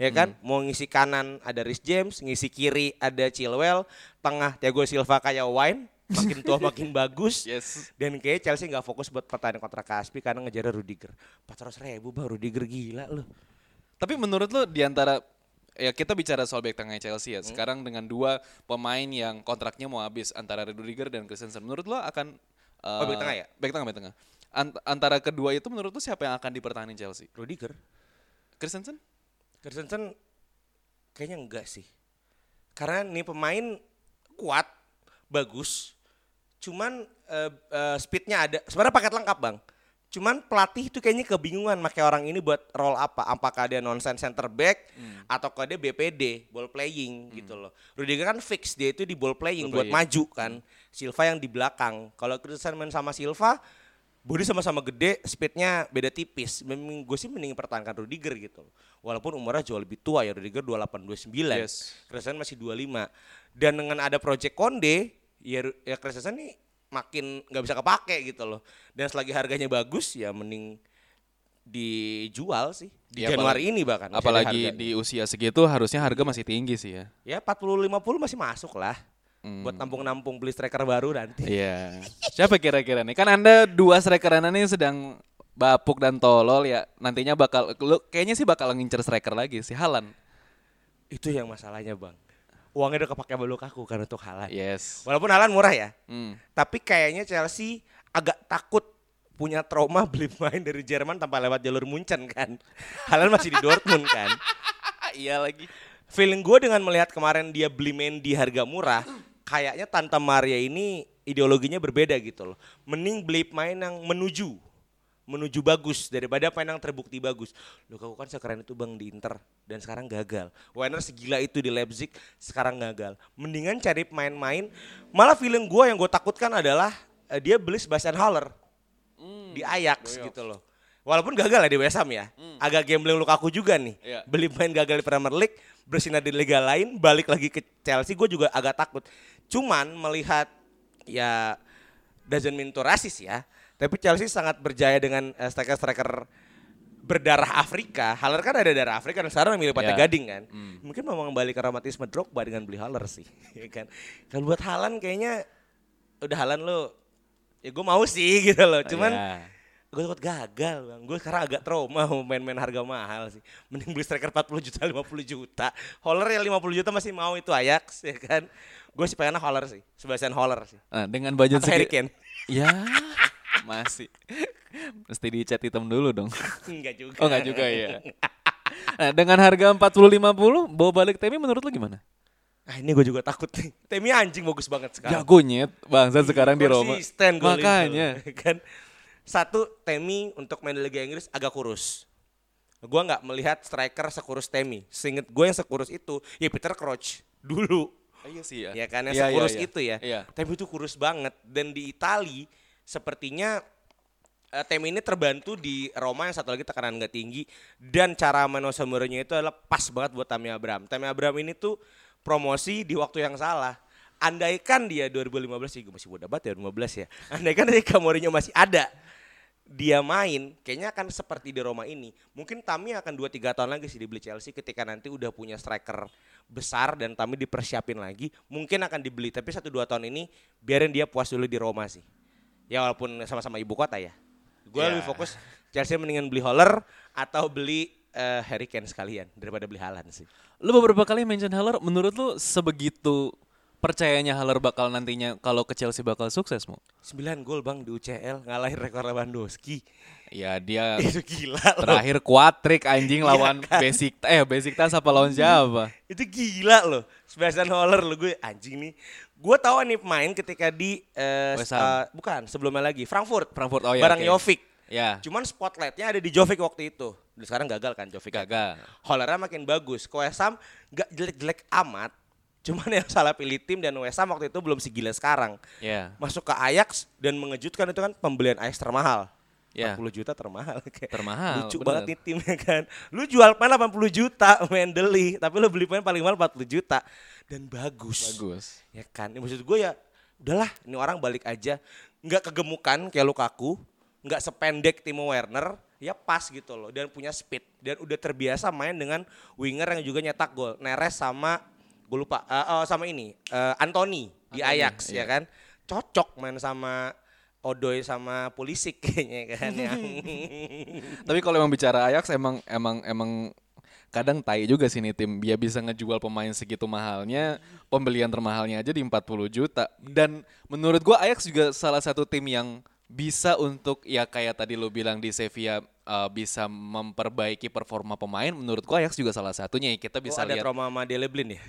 ya kan mau ngisi kanan ada Rhys James ngisi kiri ada Chilwell tengah Thiago Silva kayak wine makin tua makin bagus Yes. dan kayak Chelsea nggak fokus buat pertandingan kontrak Kaspi karena ngejar Rudiger 400 ribu bang Rudiger gila loh Tapi menurut lu di antara ya kita bicara soal back tengah Chelsea ya. Hmm. Sekarang dengan dua pemain yang kontraknya mau habis antara Rudiger dan Christensen. Menurut lu akan eh, Oh, back tengah ya? Back tengah, back tengah. Ant- antara kedua itu menurut lu siapa yang akan dipertahankan Chelsea? Rudiger Christensen? Christensen kayaknya enggak sih karena nih pemain kuat bagus cuman eh, eh, speednya ada sebenarnya paket lengkap bang. Cuman pelatih itu kayaknya kebingungan pakai orang ini buat role apa apakah dia nonsense center back Hmm. atau dia BPD ball playing gitu loh. Rudiger kan fix dia itu di ball playing Ball buat playing. maju kan. Silva yang di belakang. Kalau Christensen main sama Silva body sama-sama gede, speednya beda tipis. Memang gue sih mending pertahankan Rudiger gitu. loh. Walaupun umurnya jauh lebih tua ya, Rudiger 28 29. Yes. Christensen masih 25. Dan dengan ada Project Konde, ya, ya Christensen nih makin nggak bisa kepake gitu loh. Dan selagi harganya bagus ya mending dijual sih di Ya, Januari apalagi- ini bahkan. Apalagi di usia segitu harusnya harga masih tinggi sih ya. ya 40 50 masih masuk lah. Buat nampung-nampung beli striker baru nanti. Iya. Siapa kira-kira nih? Kan Anda dua striker Anda nih sedang bapuk dan tolol ya. Nantinya bakal lu kayaknya sih bakal ngincer striker lagi si Halan. Itu yang masalahnya, Bang. Uangnya udah kepake sama Lukaku kan untuk Haaland. Yes. Walaupun Haaland murah ya. Hmm. Tapi kayaknya Chelsea agak takut punya trauma beli pemain dari Jerman tanpa lewat jalur Munchen kan. Haaland masih di Dortmund kan. iya lagi. Feeling gue dengan melihat kemarin dia beli Mendy harga murah, kayaknya Tante Maria ini ideologinya berbeda gitu loh. Mending beli pemain yang menuju menuju bagus daripada pemain yang terbukti bagus. Lukaku kan sekeren itu Bang di Inter dan sekarang gagal. Werner segila itu di Leipzig sekarang gagal. Mendingan cari pemain-main. Malah feeling gue yang gue takutkan adalah eh, dia beli Sebastian Haller di Ajax gitu loh. Walaupun gagal ya di West Ham ya. Agak gambling Lukaku juga nih. Iya. Beli pemain gagal di Premier League, bersinar di liga lain, balik lagi ke Chelsea gue juga agak takut. Cuman melihat ya doesn't mean to racist ya. Tapi Chelsea sangat berjaya dengan eh, striker-striker berdarah Afrika. Haller kan ada darah Afrika dan sekarang memilih Pantai Ya. Gading kan. Mungkin mau kembali ke romantisme Drogba dengan beli Haller sih. ya kan. Kalau buat Halan kayaknya udah Halan lo ya gue mau sih gitu loh. Cuman Ya. Gue takut gagal bang. Gue sekarang agak trauma mau main-main harga mahal sih. Mending beli striker 40 juta, 50 juta. Holler ya 50 juta masih mau itu Ajax ya kan. Gue sih pengennya Holler sih. Sebastian Holler sih. Nah, dengan budget Atau Harry segi- Kane. Ya, masih. Mesti dicat hitam dulu dong. Enggak juga. Oh enggak juga ya. Nah, dengan harga 40-50, bawa balik Temi menurut lu gimana? Ah ini gue juga takut nih. Temi anjing bagus banget sekarang. Jago nyet, bangsa sekarang di Roma. Itu. Makanya. kan satu Temi untuk main di Liga Inggris agak kurus. Gue nggak melihat striker sekurus Temi. Seinget gue yang sekurus itu ya Peter Crouch dulu. Oh, iya sih ya. Ya kan yang Iya, iya, sekurus iya. itu ya. Iya. Temi itu kurus banget dan di Itali sepertinya eh, Temi ini terbantu di Roma yang satu lagi tekanan nggak tinggi dan cara Mourinho itu adalah pas banget buat Tammy Abraham. Tammy Abraham ini tuh promosi di waktu yang salah. Andaikan dia 2015 sih gue masih muda banget ya 2015 ya. Andaikan ketika Mourinho masih ada dia main, kayaknya akan seperti di Roma ini. Mungkin Tami akan 2-3 tahun lagi sih dibeli Chelsea ketika nanti udah punya striker besar dan Tami dipersiapin lagi. Mungkin akan dibeli, tapi 1-2 tahun ini biarin dia puas dulu di Roma sih. Ya walaupun sama-sama ibu kota ya. Gue Ya. lebih fokus Chelsea mendingan beli Holler atau beli eh, Harry Kane sekalian daripada beli Haaland sih. Lu beberapa kali mention Haller, menurut lu sebegitu percayanya Haller bakal nantinya kalau ke Chelsea bakal sukses mau? 9 gol bang di UCL ngalahin rekor Lewandowski. Ya dia Itu gila loh. terakhir kuatrik anjing Iya lawan kan? basic eh basic tas apa lawan siapa? Itu gila loh. Sebastian Haller lo gue anjing nih. Gue tahu nih main ketika di eh, Ham. eh, bukan sebelumnya lagi Frankfurt. Frankfurt, oh ya, Barang oke. Jovic. Ya. Cuman spotlightnya ada di Jovic waktu itu. Dan sekarang gagal kan Jovic. Gagal. Hollernya makin bagus. Ham gak jelek-jelek amat. Cuman yang salah pilih tim dan West Ham waktu itu belum segila sekarang. Ya. Masuk ke Ajax dan mengejutkan itu kan pembelian Ajax termahal. Ya. 40 juta termahal. Kayak Termahal, Lucu bener. banget nih timnya kan. Lu jual pemain 80 juta Mendeley, tapi lu beli pemain paling mahal 40 juta dan bagus. Bagus. Ya kan. Ya, maksud gue ya udahlah ini orang balik aja. Nggak kegemukan kayak Lukaku, nggak sependek Timo Werner, ya pas gitu loh dan punya speed dan udah terbiasa main dengan winger yang juga nyetak gol. Neres sama gue lupa. Eh, oh, sama ini. Eh, Anthony di Ajax ya kan. Cocok main sama Odoi sama Pulisic kayaknya kan yang Tapi kalau emang bicara Ajax emang emang emang kadang tai juga sih nih tim. Dia bisa ngejual pemain segitu mahalnya pembelian termahalnya aja di 40 juta. Dan menurut gua Ajax juga salah satu tim yang bisa untuk ya kayak tadi lo bilang di Sevilla uh, bisa memperbaiki performa pemain menurut gua Ajax juga salah satunya kita Oh, bisa ada lihat trauma sama Deleblin ya.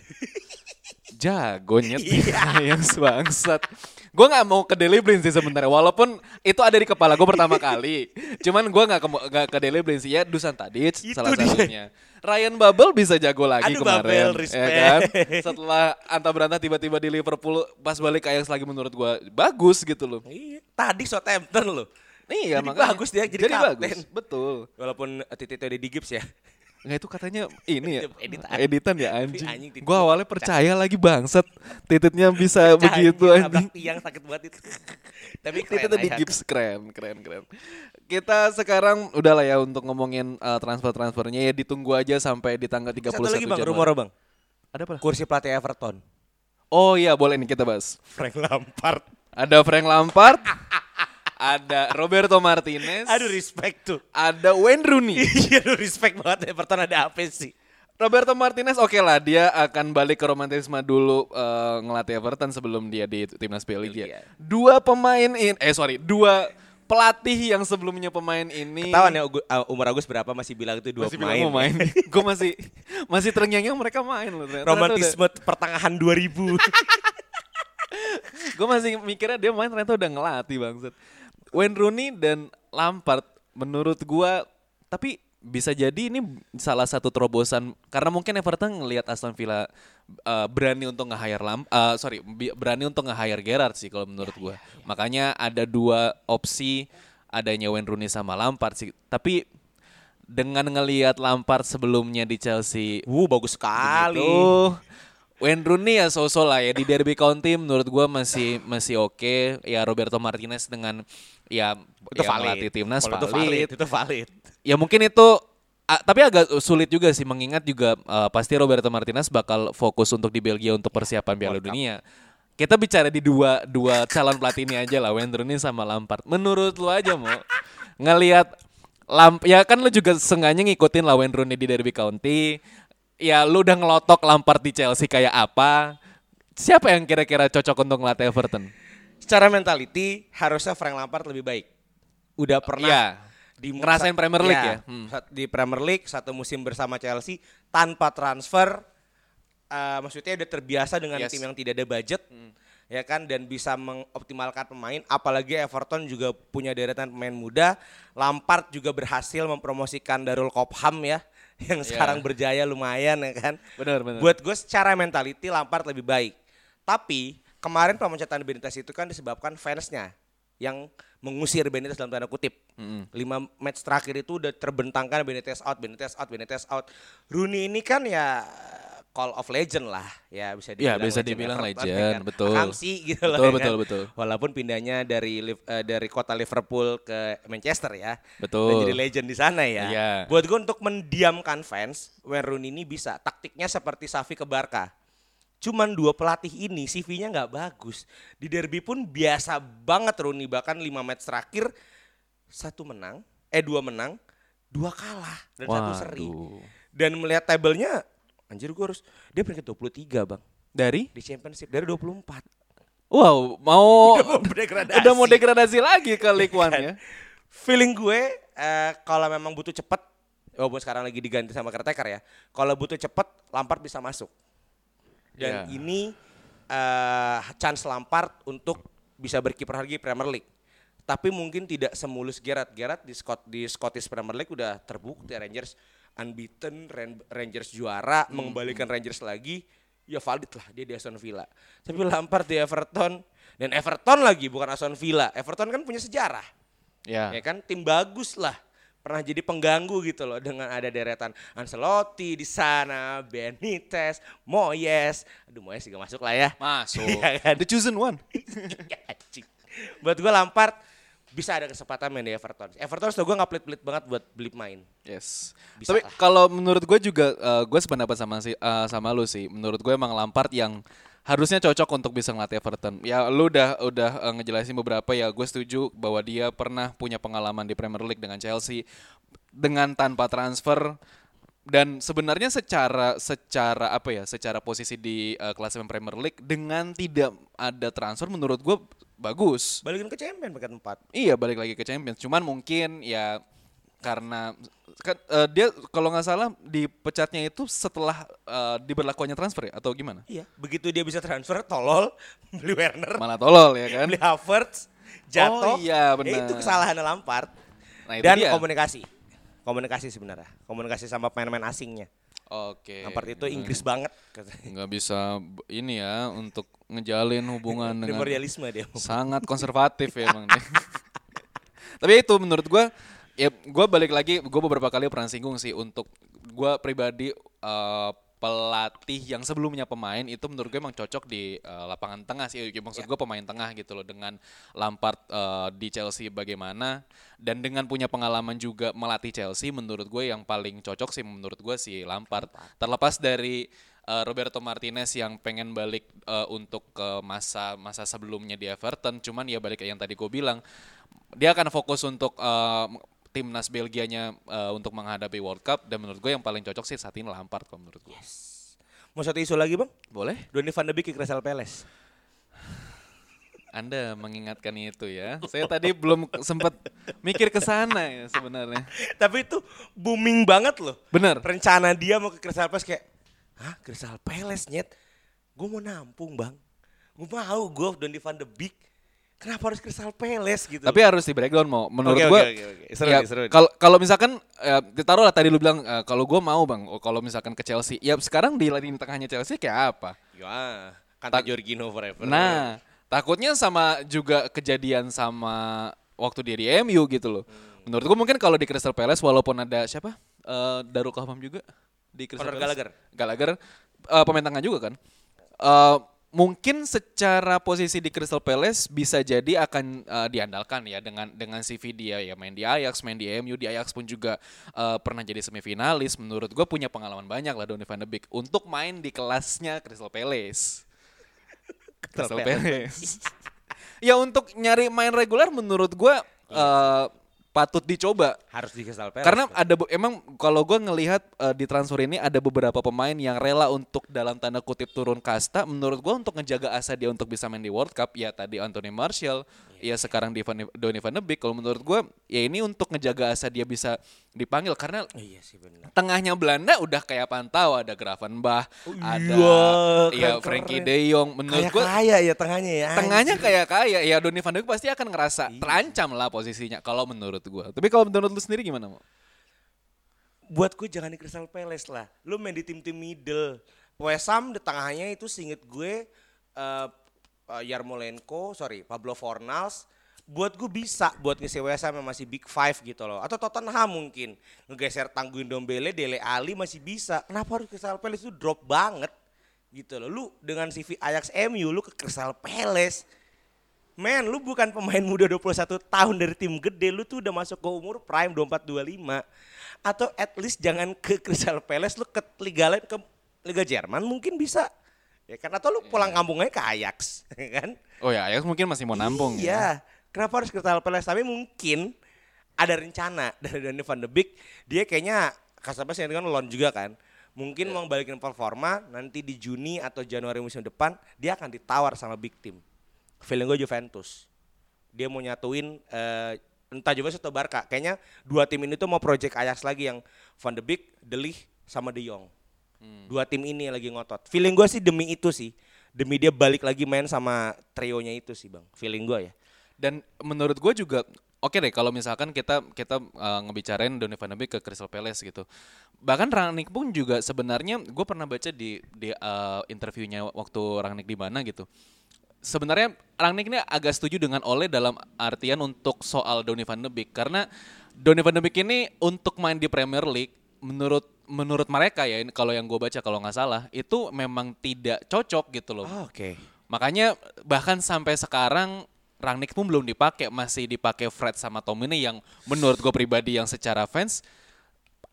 jago nyet Iya. Ajax bangsat gue nggak mau ke Deleblin sih sebenarnya walaupun itu ada di kepala gue pertama kali cuman gue nggak ke nggak ke Deleblin sih ya Dusan Tadic Itu salah dia. satunya Ryan Babel bisa jago lagi Aduh, kemarin Babel, ya kan setelah anta berantah tiba-tiba di Liverpool pas balik ke Ajax lagi menurut gue bagus gitu loh Iya. Tadi Southampton loh. Iya Jadi makanya bagus dia jadi kapten. bagus betul Walaupun Tito udah di gips ya. Nggak itu katanya ini ya Editan. editan ya anjing. Anjing, titit. Gua awalnya percaya lagi bangsat tititnya bisa begitu Anjing, tiang sakit banget itu. Tapi Itu keren tuh di gips keren, keren, keren. Kita sekarang udah lah ya untuk ngomongin uh, transfer-transfernya ya ditunggu aja sampai di tanggal 31 Satu lagi bang, rumor bang. Ada apa? Kursi pelatih Everton. Oh iya, boleh nih kita bahas. Frank Lampard. Ada Frank Lampard, ada Roberto Martinez, Aduh respect tuh. ada Wayne Rooney. Iya aduh respect banget Everton ada apa sih? Roberto Martinez oke lah dia akan balik ke romantisme dulu eh, ngelatih Everton sebelum dia di timnas Belgia. Belgia. Dua pemain ini eh sorry dua pelatih yang sebelumnya pemain ini Ketahuan ya uh, umur Agus berapa masih bilang itu dua masih pemain. bilang mau main. Gue masih masih terngiang mereka main loh. ternyata. Romantisme pertengahan 2000. Gue masih mikirnya dia main ternyata udah ngelatih bangsat. Wayne Rooney dan Lampard menurut gua tapi bisa jadi ini salah satu terobosan karena mungkin Everton ngelihat Aston Villa uh, berani untuk nge-hire Lam uh, sorry berani untuk nge-hire Gerrard sih kalau menurut gua. Makanya ada dua opsi adanya Wayne Rooney sama Lampard sih. Tapi dengan ngelihat Lampard sebelumnya di Chelsea Wuh bagus sekali. Begitu. Wayne Rooney ya so-so lah ya di Derby County menurut gua masih masih oke. Ya Roberto Martinez dengan ya Itu ya, valid. timnas Kalau itu valid. valid. Itu valid. Ya mungkin itu tapi agak sulit juga sih mengingat juga eh, pasti Roberto Martinez bakal fokus untuk di Belgia untuk persiapan Piala. Dunia. Kita bicara di dua dua calon pelatih ini aja lah, Wayne Rooney sama Lampard. Menurut lu aja mau ngelihat Lamp ya kan lu juga sengaja ngikutin lah Wayne Rooney di Derby County. Ya lu udah ngelotok Lampard di Chelsea kayak apa? Siapa yang kira-kira cocok untuk ngelatih Everton? Secara mentality harusnya Frank Lampard lebih baik. Udah pernah Iya. di Ngerasain Premier League ya? Hmm. sat- Di Premier League satu musim bersama Chelsea tanpa transfer eh, maksudnya udah terbiasa dengan Yes. Hmm. tim yang tidak ada budget. Ya kan dan bisa mengoptimalkan pemain apalagi Everton juga punya deretan pemain muda. Lampard juga berhasil mempromosikan Darul Kopham ya yang Iya. sekarang berjaya lumayan ya kan. Benar, benar. Buat gue secara mentality Lampard lebih baik. Tapi kemarin pemecatan Benitez itu kan disebabkan fansnya yang mengusir Benitez dalam tanda kutip. Lima match terakhir itu udah terbentangkan Benitez out, Benitez out, Benitez out. Rooney ini kan ya call of legend lah ya bisa Ya, dibilang bisa dibilang Everton, legend, betul. Akamsi gitu loh Betul, ya kan. betul, betul. Walaupun pindahnya dari eh, dari kota Liverpool ke Manchester ya. Betul. Dan jadi legend di sana ya. Iya. Buat gue untuk mendiamkan fans, Wayne Rooney ini bisa. Taktiknya seperti Safi ke Barca. Cuman dua pelatih ini CV-nya nggak bagus. Di derby pun biasa banget Rooney bahkan 5 match terakhir satu menang, eh dua menang, dua kalah dan satu seri. Waduh. Dan melihat tabelnya, anjir gue harus dia peringkat 23 bang. Dari? di championship dari 24. Wow, mau Udah mau degradasi. udah mau degradasi lagi ke League One ya. Feeling gue eh, kalau memang butuh cepet, walaupun sekarang lagi diganti sama caretaker ya. Kalau butuh cepet, Lampard bisa masuk. Dan Ya. ini eh, chance Lampard untuk bisa berkiprah lagi Premier League. Tapi mungkin tidak semulus Gerrard. Gerrard di Scott di Scottish Premier League udah terbukti Rangers unbeaten, Ran- Rangers juara, Hmm, mengembalikan Rangers lagi, ya valid lah dia di Aston Villa. Tapi Lampard di Everton dan Everton lagi bukan Aston Villa. Everton kan punya sejarah Ya. ya kan tim bagus lah pernah jadi pengganggu gitu loh dengan ada deretan Ancelotti di sana, Benitez, Moyes. Aduh Moyes juga masuk lah ya. Masuk. Iya kan? The chosen one. Ya. Buat gue Lampard bisa ada kesempatan main di Everton. Everton setahu gue nggak pelit-pelit banget buat beli main. Yes. Bisa Tapi kalau menurut gue juga gue sependapat sama si eh, sama lu sih. Menurut gue emang Lampard yang harusnya cocok untuk bisa ngelatih Everton. Ya lu udah udah eh, ngejelasin beberapa ya gue setuju bahwa dia pernah punya pengalaman di Premier League dengan Chelsea dengan tanpa transfer dan sebenarnya secara secara apa ya secara posisi di uh, klasemen Premier League dengan tidak ada transfer menurut gue bagus Balikin ke champion pekan 4. Iya balik lagi ke Champions. Cuman mungkin ya karena kan, eh, dia kalau nggak salah dipecatnya itu setelah eh, diberlakukannya transfer ya atau gimana? Iya, begitu dia bisa transfer tolol beli Werner, Malah tolol ya kan? beli Havertz, jatuh. Oh, iya, Ya, benar. itu kesalahan Lampard. Nah, itu Dan dia. komunikasi. Komunikasi sebenarnya. Komunikasi sama pemain-pemain asingnya. Oke. Lampard itu Inggris banget katanya. Nggak bisa ini ya untuk ngejalin hubungan dengan Primordialisme dia. sangat konservatif ya emang dia. Tapi itu menurut gua ya gua balik lagi gua beberapa kali pernah singgung sih untuk gua pribadi eh, pelatih yang sebelumnya pemain itu menurut gue emang cocok di eh, lapangan tengah sih. Maksud gue pemain tengah gitu loh dengan Lampard eh, di Chelsea bagaimana dan dengan punya pengalaman juga melatih Chelsea menurut gue yang paling cocok sih menurut gue si Lampard. Terlepas dari eh, Roberto Martinez yang pengen balik eh, untuk ke masa masa sebelumnya di Everton cuman ya balik yang tadi gue bilang dia akan fokus untuk eh, timnas Belgianya eh, untuk menghadapi World Cup dan menurut gue yang paling cocok sih saat ini Lampard kalau menurut gue. Mau satu isu lagi bang? Boleh? Donny van de Beek ke Crystal Palace. Anda mengingatkan itu ya. Saya tadi belum sempat mikir ke sana ya sebenarnya. Tapi itu booming banget loh. Bener. Rencana dia mau ke Crystal Palace kayak, hah Crystal Palace nyet? Gue mau nampung bang. Gue mau gue Donny van de Beek. Kenapa harus Crystal Palace gitu? Tapi harus di breakdown mau. Menurut Oke, gue, oke, oke, oke. Seru ya, nih, seru kalau kalau misalkan eh, ditaruh lah tadi lu bilang eh, kalau gue mau bang, oh, kalau misalkan ke Chelsea, ya sekarang di lini tengahnya Chelsea kayak apa? Ya, kata Jorginho forever. Nah, takutnya sama juga kejadian sama waktu dia di MU gitu loh. Hmm. Menurut gue mungkin kalau di Crystal Palace walaupun ada siapa? Eh Darul Kahmam juga di Crystal Conor Palace. Gallagher. Gallagher eh, pemain tengah juga kan. Eh mungkin secara posisi di Crystal Palace bisa jadi akan eh, diandalkan ya dengan dengan CV dia ya main di Ajax, main di MU, di Ajax pun juga eh, pernah jadi semifinalis. Menurut gue punya pengalaman banyak lah Donny van de Beek untuk main di kelasnya Crystal Palace. Crystal Palace. ya untuk nyari main reguler menurut gua eh, patut dicoba. Harus di Crystal Palace. Karena ada emang kalau gua ngelihat eh, di transfer ini ada beberapa pemain yang rela untuk dalam tanda kutip turun kasta. Menurut gua untuk ngejaga asa dia untuk bisa main di World Cup ya tadi Anthony Martial, ya sekarang Van, Donny van de Beek. Kalau menurut gua ya ini untuk ngejaga asa dia bisa dipanggil karena Iya sih benar. tengahnya Belanda udah kayak pantau ada Gravenbach, ada iya, ya. Frankie De Jong. Menurut gua kaya ya tengahnya ya. tengahnya kayak kaya ya Donny van de Beek pasti akan ngerasa Iya. terancam lah posisinya kalau menurut gua. Tapi kalau menurut lu sendiri gimana mau? buat gue jangan di Crystal Palace lah. Lu main di tim-tim middle. West Ham di tengahnya itu singet gue eh eh, Yarmolenko, sorry, Pablo Fornals. Buat gue bisa buat ngisi Ham yang masih big five gitu loh. Atau Tottenham mungkin. Ngegeser tangguin Dombele, Dele Ali masih bisa. Kenapa harus Crystal Palace itu drop banget? Gitu loh. Lu dengan CV Ajax MU lu ke Crystal Palace. Men, lu bukan pemain muda 21 tahun dari tim gede, lu tuh udah masuk ke umur prime 24 25. Atau at least jangan ke Crystal Palace, lu ke liga lain ke Liga Jerman mungkin bisa. Ya kan atau lu pulang kampungnya ke Ajax, ya kan? Oh ya, Ajax mungkin masih mau nampung ya. Kenapa harus Crystal Palace? Tapi mungkin ada rencana dari Donny van de Beek, dia kayaknya Palace yang dengan loan juga kan. Mungkin mau balikin performa nanti di Juni atau Januari musim depan dia akan ditawar sama big team. Feeling gue Juventus. Dia mau nyatuin eh, entah Juventus atau Barca. Kayaknya dua tim ini tuh mau project Ajax lagi yang Van de Beek, De Ligt sama De Jong. Dua tim ini lagi ngotot. Feeling gue sih demi itu sih. Demi dia balik lagi main sama trionya itu sih, Bang. Feeling gue ya. Dan menurut gue juga oke deh kalau misalkan kita kita uh, ngebicarain Donny van de Beek ke Crystal Palace gitu. Bahkan Rangnick pun juga sebenarnya gue pernah baca di di uh, interviewnya waktu Rangnick di mana gitu. Sebenarnya Rangnick ini agak setuju dengan Ole dalam artian untuk soal Donny van de Beek karena Donny van de Beek ini untuk main di Premier League menurut menurut mereka ya ini kalau yang gue baca kalau nggak salah itu memang tidak cocok gitu loh. Oke. Makanya bahkan sampai sekarang Rangnick pun belum dipakai, masih dipakai Fred sama Tomine yang menurut gue pribadi yang secara fans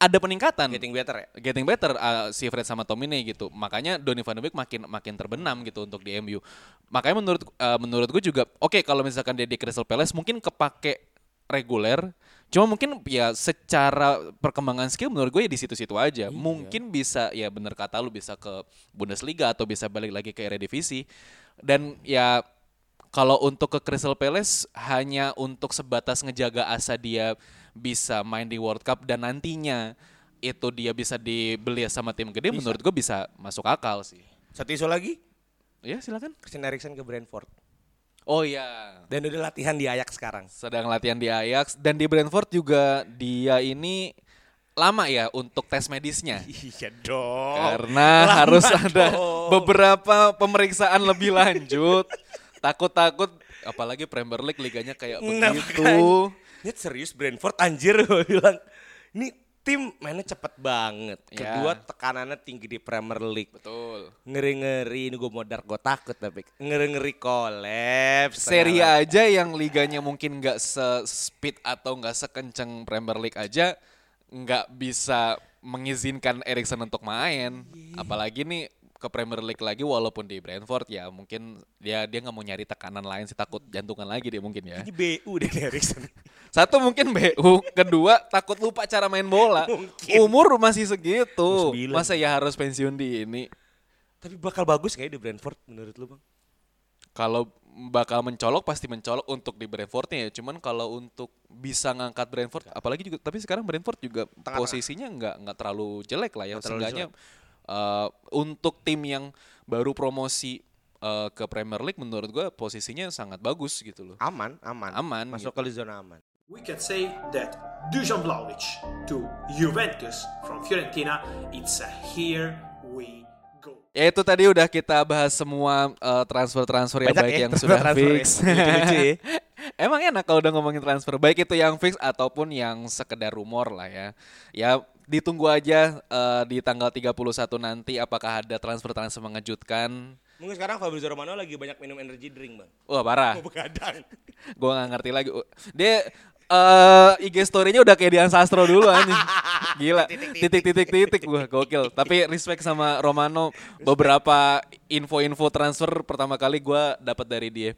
ada peningkatan. Getting better ya. Getting better uh, si Fred sama Tomine gitu. Makanya Donny van de Beek makin makin terbenam gitu untuk di MU. Makanya menurut uh, menurut gue juga oke kalau misalkan dia di Crystal Palace mungkin kepake reguler. Cuma mungkin ya secara perkembangan skill menurut gue ya di situ-situ aja. Mungkin bisa ya bener kata lu bisa ke Bundesliga atau bisa balik lagi ke Eredivisie. Dan ya kalau untuk ke Crystal Palace hanya untuk sebatas ngejaga asa dia bisa main di World Cup dan nantinya itu dia bisa dibeli sama tim gede menurut gue bisa masuk akal sih. Satu isu lagi, Ya silakan. Christian Eriksen ke Brentford. Oh ya, Dan udah latihan di Ajax sekarang. sedang latihan di Ajax dan di Brentford juga dia ini lama ya untuk tes medisnya. Iya dong. Karena Lama harus ada dong. beberapa pemeriksaan lebih lanjut. Takut-takut apalagi Premier League liganya kayak Nah, begitu. Ini serius Brentford anjir gue bilang. Ini tim mainnya cepet banget. Ya. Kedua tekanannya tinggi di Premier League. Betul. Ngeri-ngeri ini gue mau dark gue takut tapi ngeri-ngeri kolaps. Serie A aja yang liganya mungkin nggak se-speed atau nggak sekenceng Premier League aja nggak bisa mengizinkan Erikson untuk main. Apalagi nih ke Premier League lagi walaupun di Brentford ya mungkin dia dia nggak mau nyari tekanan lain sih takut jantungan lagi dia mungkin ya. Ini BU deh Erikson. Satu mungkin BU, kedua takut lupa cara main bola. Mungkin. Umur masih segitu. 29. Masa ya harus pensiun di ini? tapi bakal bagus kayak di Brentford menurut lu bang? Kalau bakal mencolok pasti mencolok untuk di Brentfordnya ya. Cuman kalau untuk bisa ngangkat Brentford, apalagi juga tapi sekarang Brentford juga Tengah-tengah. posisinya nggak nggak terlalu jelek lah ya. Nggak terlalu Eh, untuk tim yang baru promosi eh, ke Premier League menurut gue posisinya sangat bagus gitu loh. Aman, aman. Aman, Masuk ke zona aman. We can say that Dusan Vlahovic to Juventus from Fiorentina, it's a here we go. Ya itu tadi udah kita bahas semua eh, transfer-transfer yang Banyak baik ya, yang sudah ya. fix. Ya. Emang enak kalau udah ngomongin transfer baik itu yang fix ataupun yang sekedar rumor lah ya. Ya ditunggu aja eh, di tanggal 31 nanti apakah ada transfer-transfer mengejutkan. Mungkin sekarang Fabrizio Romano lagi banyak minum energy drink bang. Wah parah. Mau begadang. Gue gak ngerti lagi. Dia eh IG story-nya udah kayak Dian Sastro dulu anjing. Gila. Titik-titik-titik gua gokil. Tapi respect sama Romano beberapa info-info transfer pertama kali gua dapat dari dia.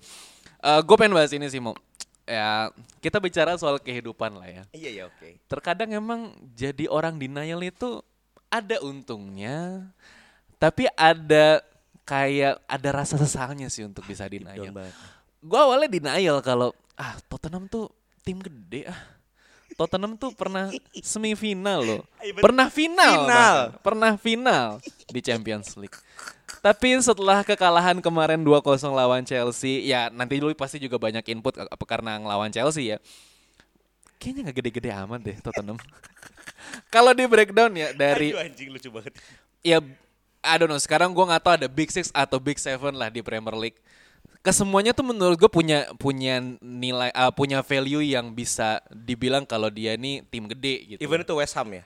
Eh gue pengen bahas ini sih mau. Ya, kita bicara soal kehidupan lah ya. Iya ya oke. Terkadang emang jadi orang denial itu ada untungnya, tapi ada kayak ada rasa sesalnya sih untuk bisa denial. banget. Gue awalnya denial kalau ah Tottenham tuh tim gede ah. Tottenham tuh pernah semifinal loh. Iya. Pernah final. Final. bahkan. Pernah final di Champions League. Tapi setelah kekalahan kemarin 2-0 lawan Chelsea, ya nanti dulu pasti juga banyak input apa karena ngelawan Chelsea ya. Kayaknya nggak gede-gede amat deh Tottenham. Kalau di breakdown ya dari Aduh anjing lucu banget. ya I don't know sekarang gue nggak tahu ada big six atau big seven lah di Premier League kesemuanya tuh menurut gue punya punya nilai ah, punya value yang bisa dibilang kalau dia ini tim gede gitu Even itu West Ham ya.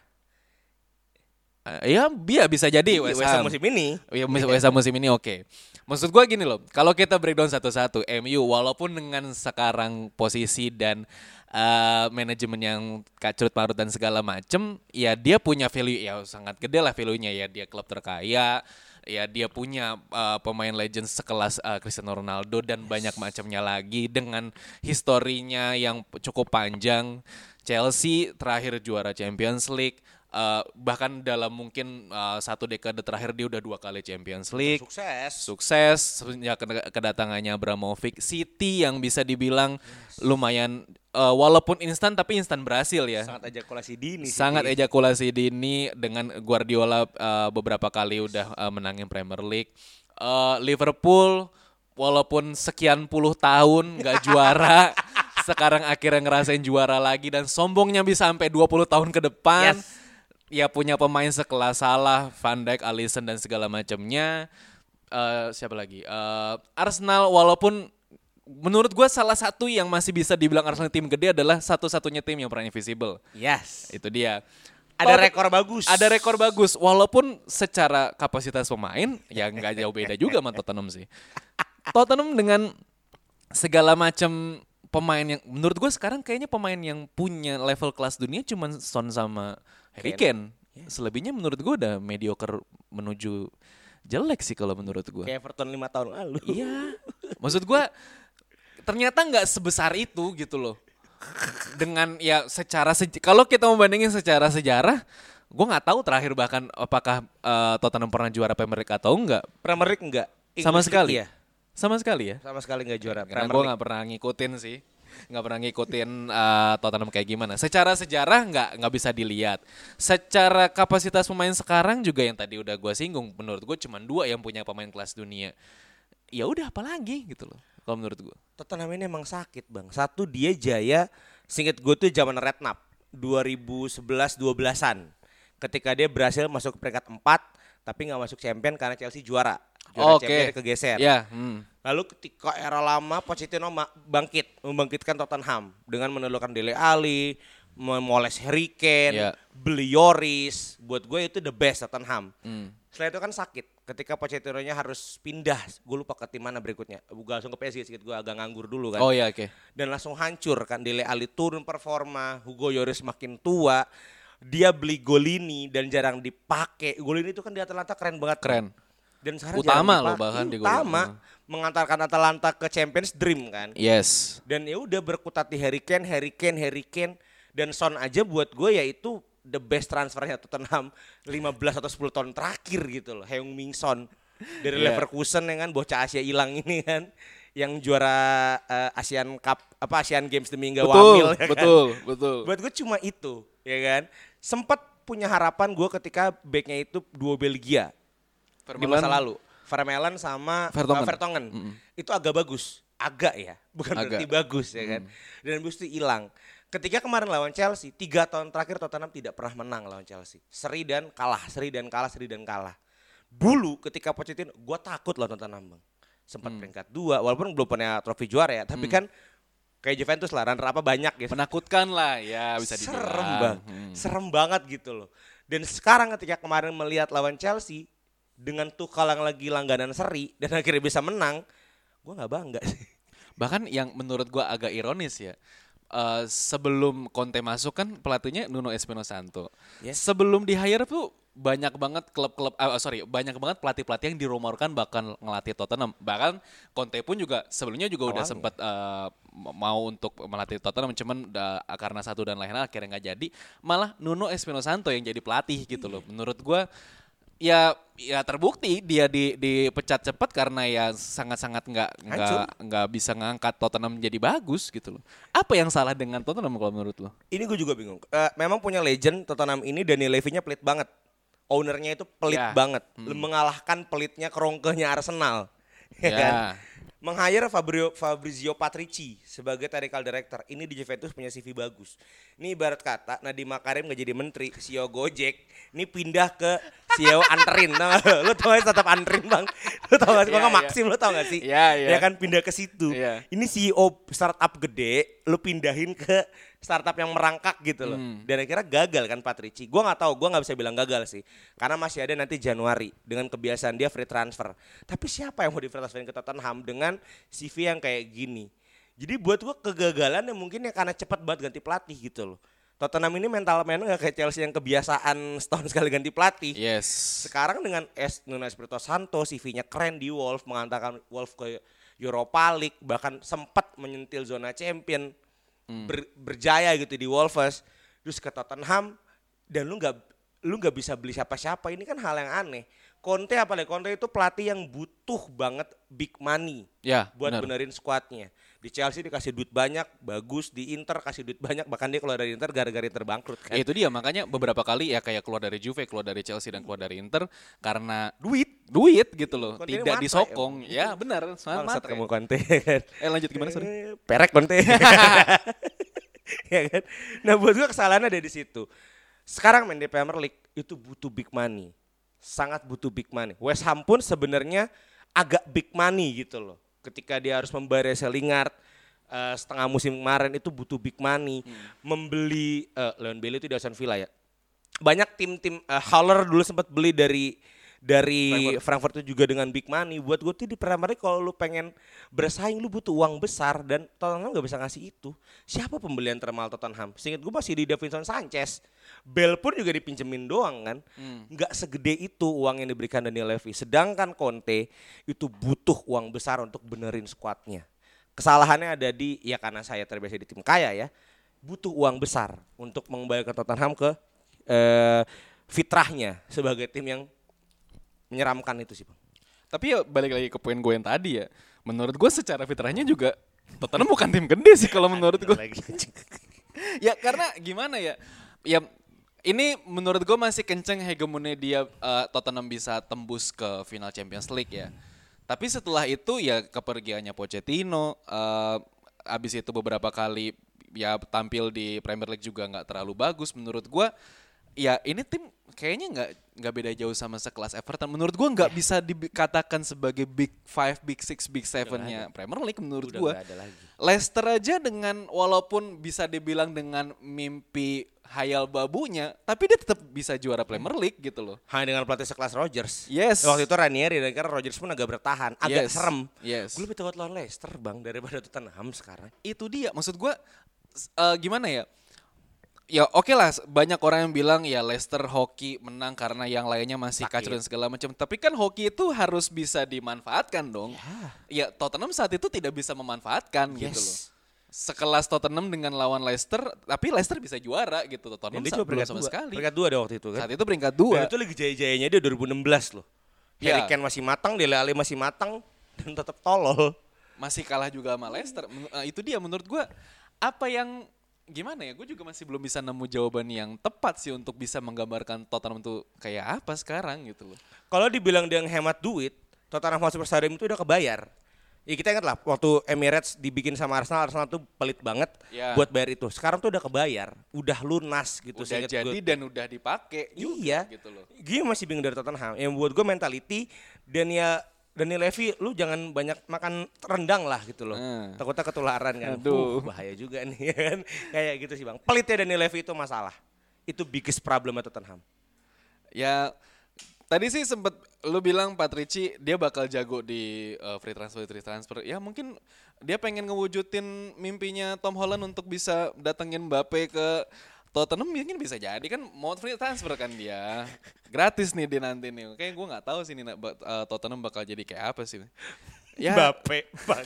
Ah, ya dia bisa jadi West, West Ham musim ini. Ya, West Ham musim ini oke. Maksud gua gini loh, kalau kita breakdown satu-satu, MU walaupun dengan sekarang posisi dan eh, manajemen yang kacrut marut dan segala macem, ya dia punya value ya sangat gede lah value-nya ya dia klub terkaya, ya dia punya eh, pemain legend sekelas eh, Cristiano Ronaldo dan banyak macamnya lagi dengan historinya yang cukup panjang. Chelsea terakhir juara Champions League. Eh, bahkan dalam mungkin eh, satu dekade terakhir dia udah dua kali Champions League. Sukses. Sukses sejak ked- kedatangannya Abramovich. City yang bisa dibilang lumayan eh, walaupun instan tapi instan berhasil ya. Sangat ejakulasi dini. sih. Sangat ejakulasi dini dengan Guardiola eh, beberapa kali udah eh, menangin Premier League. Eh, Liverpool walaupun sekian puluh tahun nggak juara, sekarang akhirnya ngerasain juara lagi dan sombongnya bisa sampai 20 tahun ke depan. Yes. Ya punya pemain sekelas Salah, Van Dijk, Alisson dan segala macamnya. Eh, siapa lagi? Eh, Arsenal walaupun menurut gue salah satu yang masih bisa dibilang Arsenal tim gede adalah satu-satunya tim yang pernah invisible. Yes. Itu dia. Ada rekor bagus. Ada rekor bagus. Walaupun secara kapasitas pemain ya nggak jauh beda juga sama Tottenham sih. Tottenham dengan segala macam pemain yang menurut gue sekarang kayaknya pemain yang punya level kelas dunia cuman Son sama Harry Kane. Selebihnya menurut gue udah mediocre menuju jelek sih kalau menurut gue. Kayak Everton lima tahun lalu. Iya. Maksud gua ternyata nggak sebesar itu gitu loh. Dengan ya secara sej- kalau kita membandingin secara sejarah, gua nggak tahu terakhir bahkan apakah eh, Tottenham pernah juara Premier League atau enggak. Premier League enggak. Sama sekali. Iya. Sama sekali ya. Sama sekali enggak juara. Karena gue nggak pernah ngikutin sih, nggak pernah ngikutin eh, Tottenham kayak gimana. Secara sejarah nggak nggak bisa dilihat. Secara kapasitas pemain sekarang juga yang tadi udah gue singgung, menurut gue cuma dua yang punya pemain kelas dunia. Ya udah apalagi gitu loh, kalau menurut gue. Tottenham ini emang sakit bang. Satu dia jaya, singkat gue tuh zaman Redknapp 2011 12-an. Ketika dia berhasil masuk ke peringkat 4 tapi nggak masuk champion karena Chelsea juara. Juara Oke. champion kegeser. Ya, hmm. Lalu ketika era lama Pochettino bangkit, membangkitkan Tottenham dengan menelurkan Dele Alli, memoles Harry Kane, Ya. beli Yoris. Buat gue itu the best Tottenham. Hmm. Setelah itu kan sakit. Ketika Pochettino-nya harus pindah, gue lupa ke tim mana berikutnya. Gue langsung ke PSG sedikit gue agak nganggur dulu kan. Oh ya oke. Dan langsung hancur kan. Dele Alli turun performa, Hugo Yoris makin tua. Dia beli Golini dan jarang dipakai. Golini itu kan di Atalanta keren banget. Keren. Dan sekarang Utama loh bahkan di Golini. Utama mengantarkan Atalanta ke Champions Dream kan. Yes. Dan ya udah berkutat di Harry Kane, Harry Kane, Harry Kane dan Son aja buat gue ya itu the best transfernya Tottenham 15 atau 10 tahun terakhir gitu loh. Heung Min Son dari Iya. Leverkusen ya kan bocah Asia hilang ini kan yang juara eh, Asian Cup apa Asian Games demi nggak Betul, wamil ya kan. betul, betul. Buat gue cuma itu ya kan. Sempat punya harapan gue ketika backnya itu duo Belgia di masa lalu. Vermeulen sama Vertonghen. uh, Vertonghen. Itu agak bagus. Agak ya, bukan Agak. berarti bagus ya kan. Dan habis itu hilang. Ketika kemarin lawan Chelsea, tiga tahun terakhir Tottenham tidak pernah menang lawan Chelsea. Seri dan kalah, seri dan kalah, seri dan kalah. Dulu ketika Pochettino, gue takut lawan Tottenham bang. Sempat peringkat dua, walaupun belum punya trofi juara ya. Tapi kan kayak Juventus lah, runner apa banyak gitu Menakutkan lah ya bisa dibilang. serem bang, Hmm. serem banget gitu loh. Dan sekarang ketika kemarin melihat lawan Chelsea dengan Tuchel yang lagi langganan seri dan akhirnya bisa menang, gue nggak bangga sih. Bahkan yang menurut gua agak ironis ya. eh, sebelum Conte masuk kan pelatihnya Nuno Espirito Santo. Yes. Sebelum di hire tuh banyak banget klub-klub ah, sorry banyak banget pelatih-pelatih yang dirumorkan bakal ngelatih Tottenham bahkan Conte pun juga sebelumnya juga udah Awalnya. sempat eh, mau untuk melatih Tottenham cuman da- karena satu dan lain hal akhirnya nggak jadi malah Nuno Espirito Santo yang jadi pelatih gitu loh menurut gua ya ya terbukti dia di dipecat cepat karena ya sangat-sangat nggak nggak nggak bisa ngangkat Tottenham jadi bagus gitu loh apa yang salah dengan Tottenham kalau menurut lo Ini gue juga bingung. Eh, memang punya legend Tottenham ini Daniel Levy-nya pelit banget. Ownernya itu pelit Ya. banget, mengalahkan pelitnya kerongkehnya Arsenal. Ya Ya. kan? Meng-hire Fabrizio, Fabrizio Patrici sebagai technical director. Ini di Juventus punya CV bagus. Ini ibarat kata Nadiem Makarim nggak jadi menteri, CEO Gojek. Ini pindah ke CEO Anterin. Nah, lu tau gak tetap Anterin bang? Lu tau gak sih? Iya, Kalau iya. Maxim lu tau gak sih? Iya, iya. Ya kan pindah ke situ. Iya. Ini CEO startup gede, lu pindahin ke startup yang merangkak gitu loh. Hmm. Dan akhirnya gagal kan Patrici. Gua nggak tahu, gua nggak bisa bilang gagal sih. Karena masih ada nanti Januari dengan kebiasaan dia free transfer. Tapi siapa yang mau di free transferin ke Tottenham dengan CV yang kayak gini? Jadi buat gua kegagalan yang mungkin ya karena cepat banget ganti pelatih gitu loh. Tottenham ini mental mainnya nggak kayak Chelsea yang kebiasaan setahun sekali ganti pelatih. yes Sekarang dengan Es Nuno Espirito Santo, CV-nya keren di Wolf, mengantarkan Wolf ke Europa League, bahkan sempat menyentil zona champion, ber- berjaya gitu di Wolves, terus ke Tottenham, dan lu nggak lu nggak bisa beli siapa-siapa. Ini kan hal yang aneh. Conte apa deh? Conte itu pelatih yang butuh banget big money Ya, buat benar. benerin skuadnya. Di Chelsea dikasih duit banyak, bagus. Di Inter kasih duit banyak, bahkan dia keluar dari Inter gara-gara Inter bangkrut kan. Ya, itu dia makanya beberapa kali ya kayak keluar dari Juve, keluar dari Chelsea dan keluar dari Inter karena duit, duit gitu loh, Conte ini tidak matre, disokong. Ya benar, sangat kamu Conte kan. Eh lanjut gimana sorry? Eh, Perek Conte. ya kan? Nah buat gue kesalahannya ada di situ. Sekarang main di Premier League itu butuh big money. Sangat butuh big money. West Ham pun sebenarnya agak big money gitu loh. Ketika dia harus membayar Lingard eh, setengah musim kemarin itu butuh big money. Membeli eh, Leon Bailey itu di Aston Villa ya. Banyak tim-tim eh, Haller dulu sempat beli dari dari Frankfurt. itu juga dengan big money. Buat gue tuh di Premier League kalau lu pengen bersaing lu butuh uang besar dan Tottenham gak bisa ngasih itu. Siapa pembelian termahal Tottenham? Seingat gue masih di Davinson Sanchez. Bell pun juga dipinjemin doang kan. Nggak segede itu uang yang diberikan Daniel Levy. Sedangkan Conte itu butuh uang besar untuk benerin skuadnya. Kesalahannya ada di ya karena saya terbiasa di tim kaya ya. Butuh uang besar untuk mengembalikan Tottenham ke eh, fitrahnya sebagai tim yang menyeramkan itu sih bang. Tapi ya balik lagi ke poin gue yang tadi ya. Menurut gue secara fitrahnya juga Tottenham bukan tim gede sih kalau menurut gue. Ya karena gimana ya? Ya ini menurut gue masih kenceng hegemoni dia eh, Tottenham bisa tembus ke final Champions League ya. Tapi setelah itu ya kepergiannya Pochettino, eh, abis itu beberapa kali ya tampil di Premier League juga nggak terlalu bagus menurut gue. Ya ini tim kayaknya nggak nggak beda jauh sama sekelas Everton. Menurut gue nggak bisa dikatakan sebagai big five, big six, big seven-nya Premier League menurut gue. Leicester aja dengan walaupun bisa dibilang dengan mimpi hayal babunya, tapi dia tetap bisa juara Premier League gitu loh. Hanya dengan pelatih sekelas Rodgers. Yes. Waktu itu Ranieri dan karena Rodgers pun agak bertahan, agak Yes. serem. Yes. Gue lebih takut lawan Leicester bang daripada Tottenham sekarang. Itu dia, maksud gua s- eh, gimana ya? Ya oke lah, banyak orang yang bilang ya Leicester hoki menang karena yang lainnya masih Sakit. kacau dan segala macam. Tapi kan hoki itu harus bisa dimanfaatkan dong. Ya Tottenham saat itu tidak bisa memanfaatkan gitu Yes. loh. Sekelas Tottenham dengan lawan Leicester, tapi Leicester bisa juara gitu. Tottenham dia belum peringkat sama dua. sekali. Peringkat dua ada waktu itu kan. Saat itu peringkat dua. Dan itu lagi jaya-jayanya dia 2016 loh. Ya. Harry Kane masih matang, Dele Alli masih matang dan tetap tolol. masih kalah juga sama Leicester. Men- eh, itu dia menurut gua apa yang gimana ya? Gue juga masih belum bisa nemu jawaban yang tepat sih untuk bisa menggambarkan Tottenham tuh kayak apa sekarang gitu loh. Kalau dibilang dia hemat duit, Tottenham Hotspur Stadium itu udah kebayar. Ya kita ingat lah waktu Emirates dibikin sama Arsenal, Arsenal tuh pelit banget Ya. buat bayar itu. Sekarang tuh udah kebayar, udah lunas gitu. Udah jadi gue. dan udah dipakai juga iya. gitu loh. Gue masih bingung dari Tottenham. Yang buat gue mentality dan ya Daniel Levy lu jangan banyak makan rendang lah gitu loh. Hmm. Takutnya ketularan kan. Aduh. Uh, bahaya juga nih kan. Kayak gitu sih Bang. Pelitnya Daniel Levy itu masalah. Itu biggest problem Tottenham. Ya tadi sih sempet lu bilang Patrici dia bakal jago di uh, free transfer free transfer. Ya mungkin dia pengen ngewujudin mimpinya Tom Holland untuk bisa datengin Mbappe ke Tottenham mungkin bisa jadi kan mau free transfer kan dia. Gratis nih dia nanti nih. Kayak gue nggak tahu sih nih uh, Tottenham bakal jadi kayak apa sih. Ya Bape, Bang.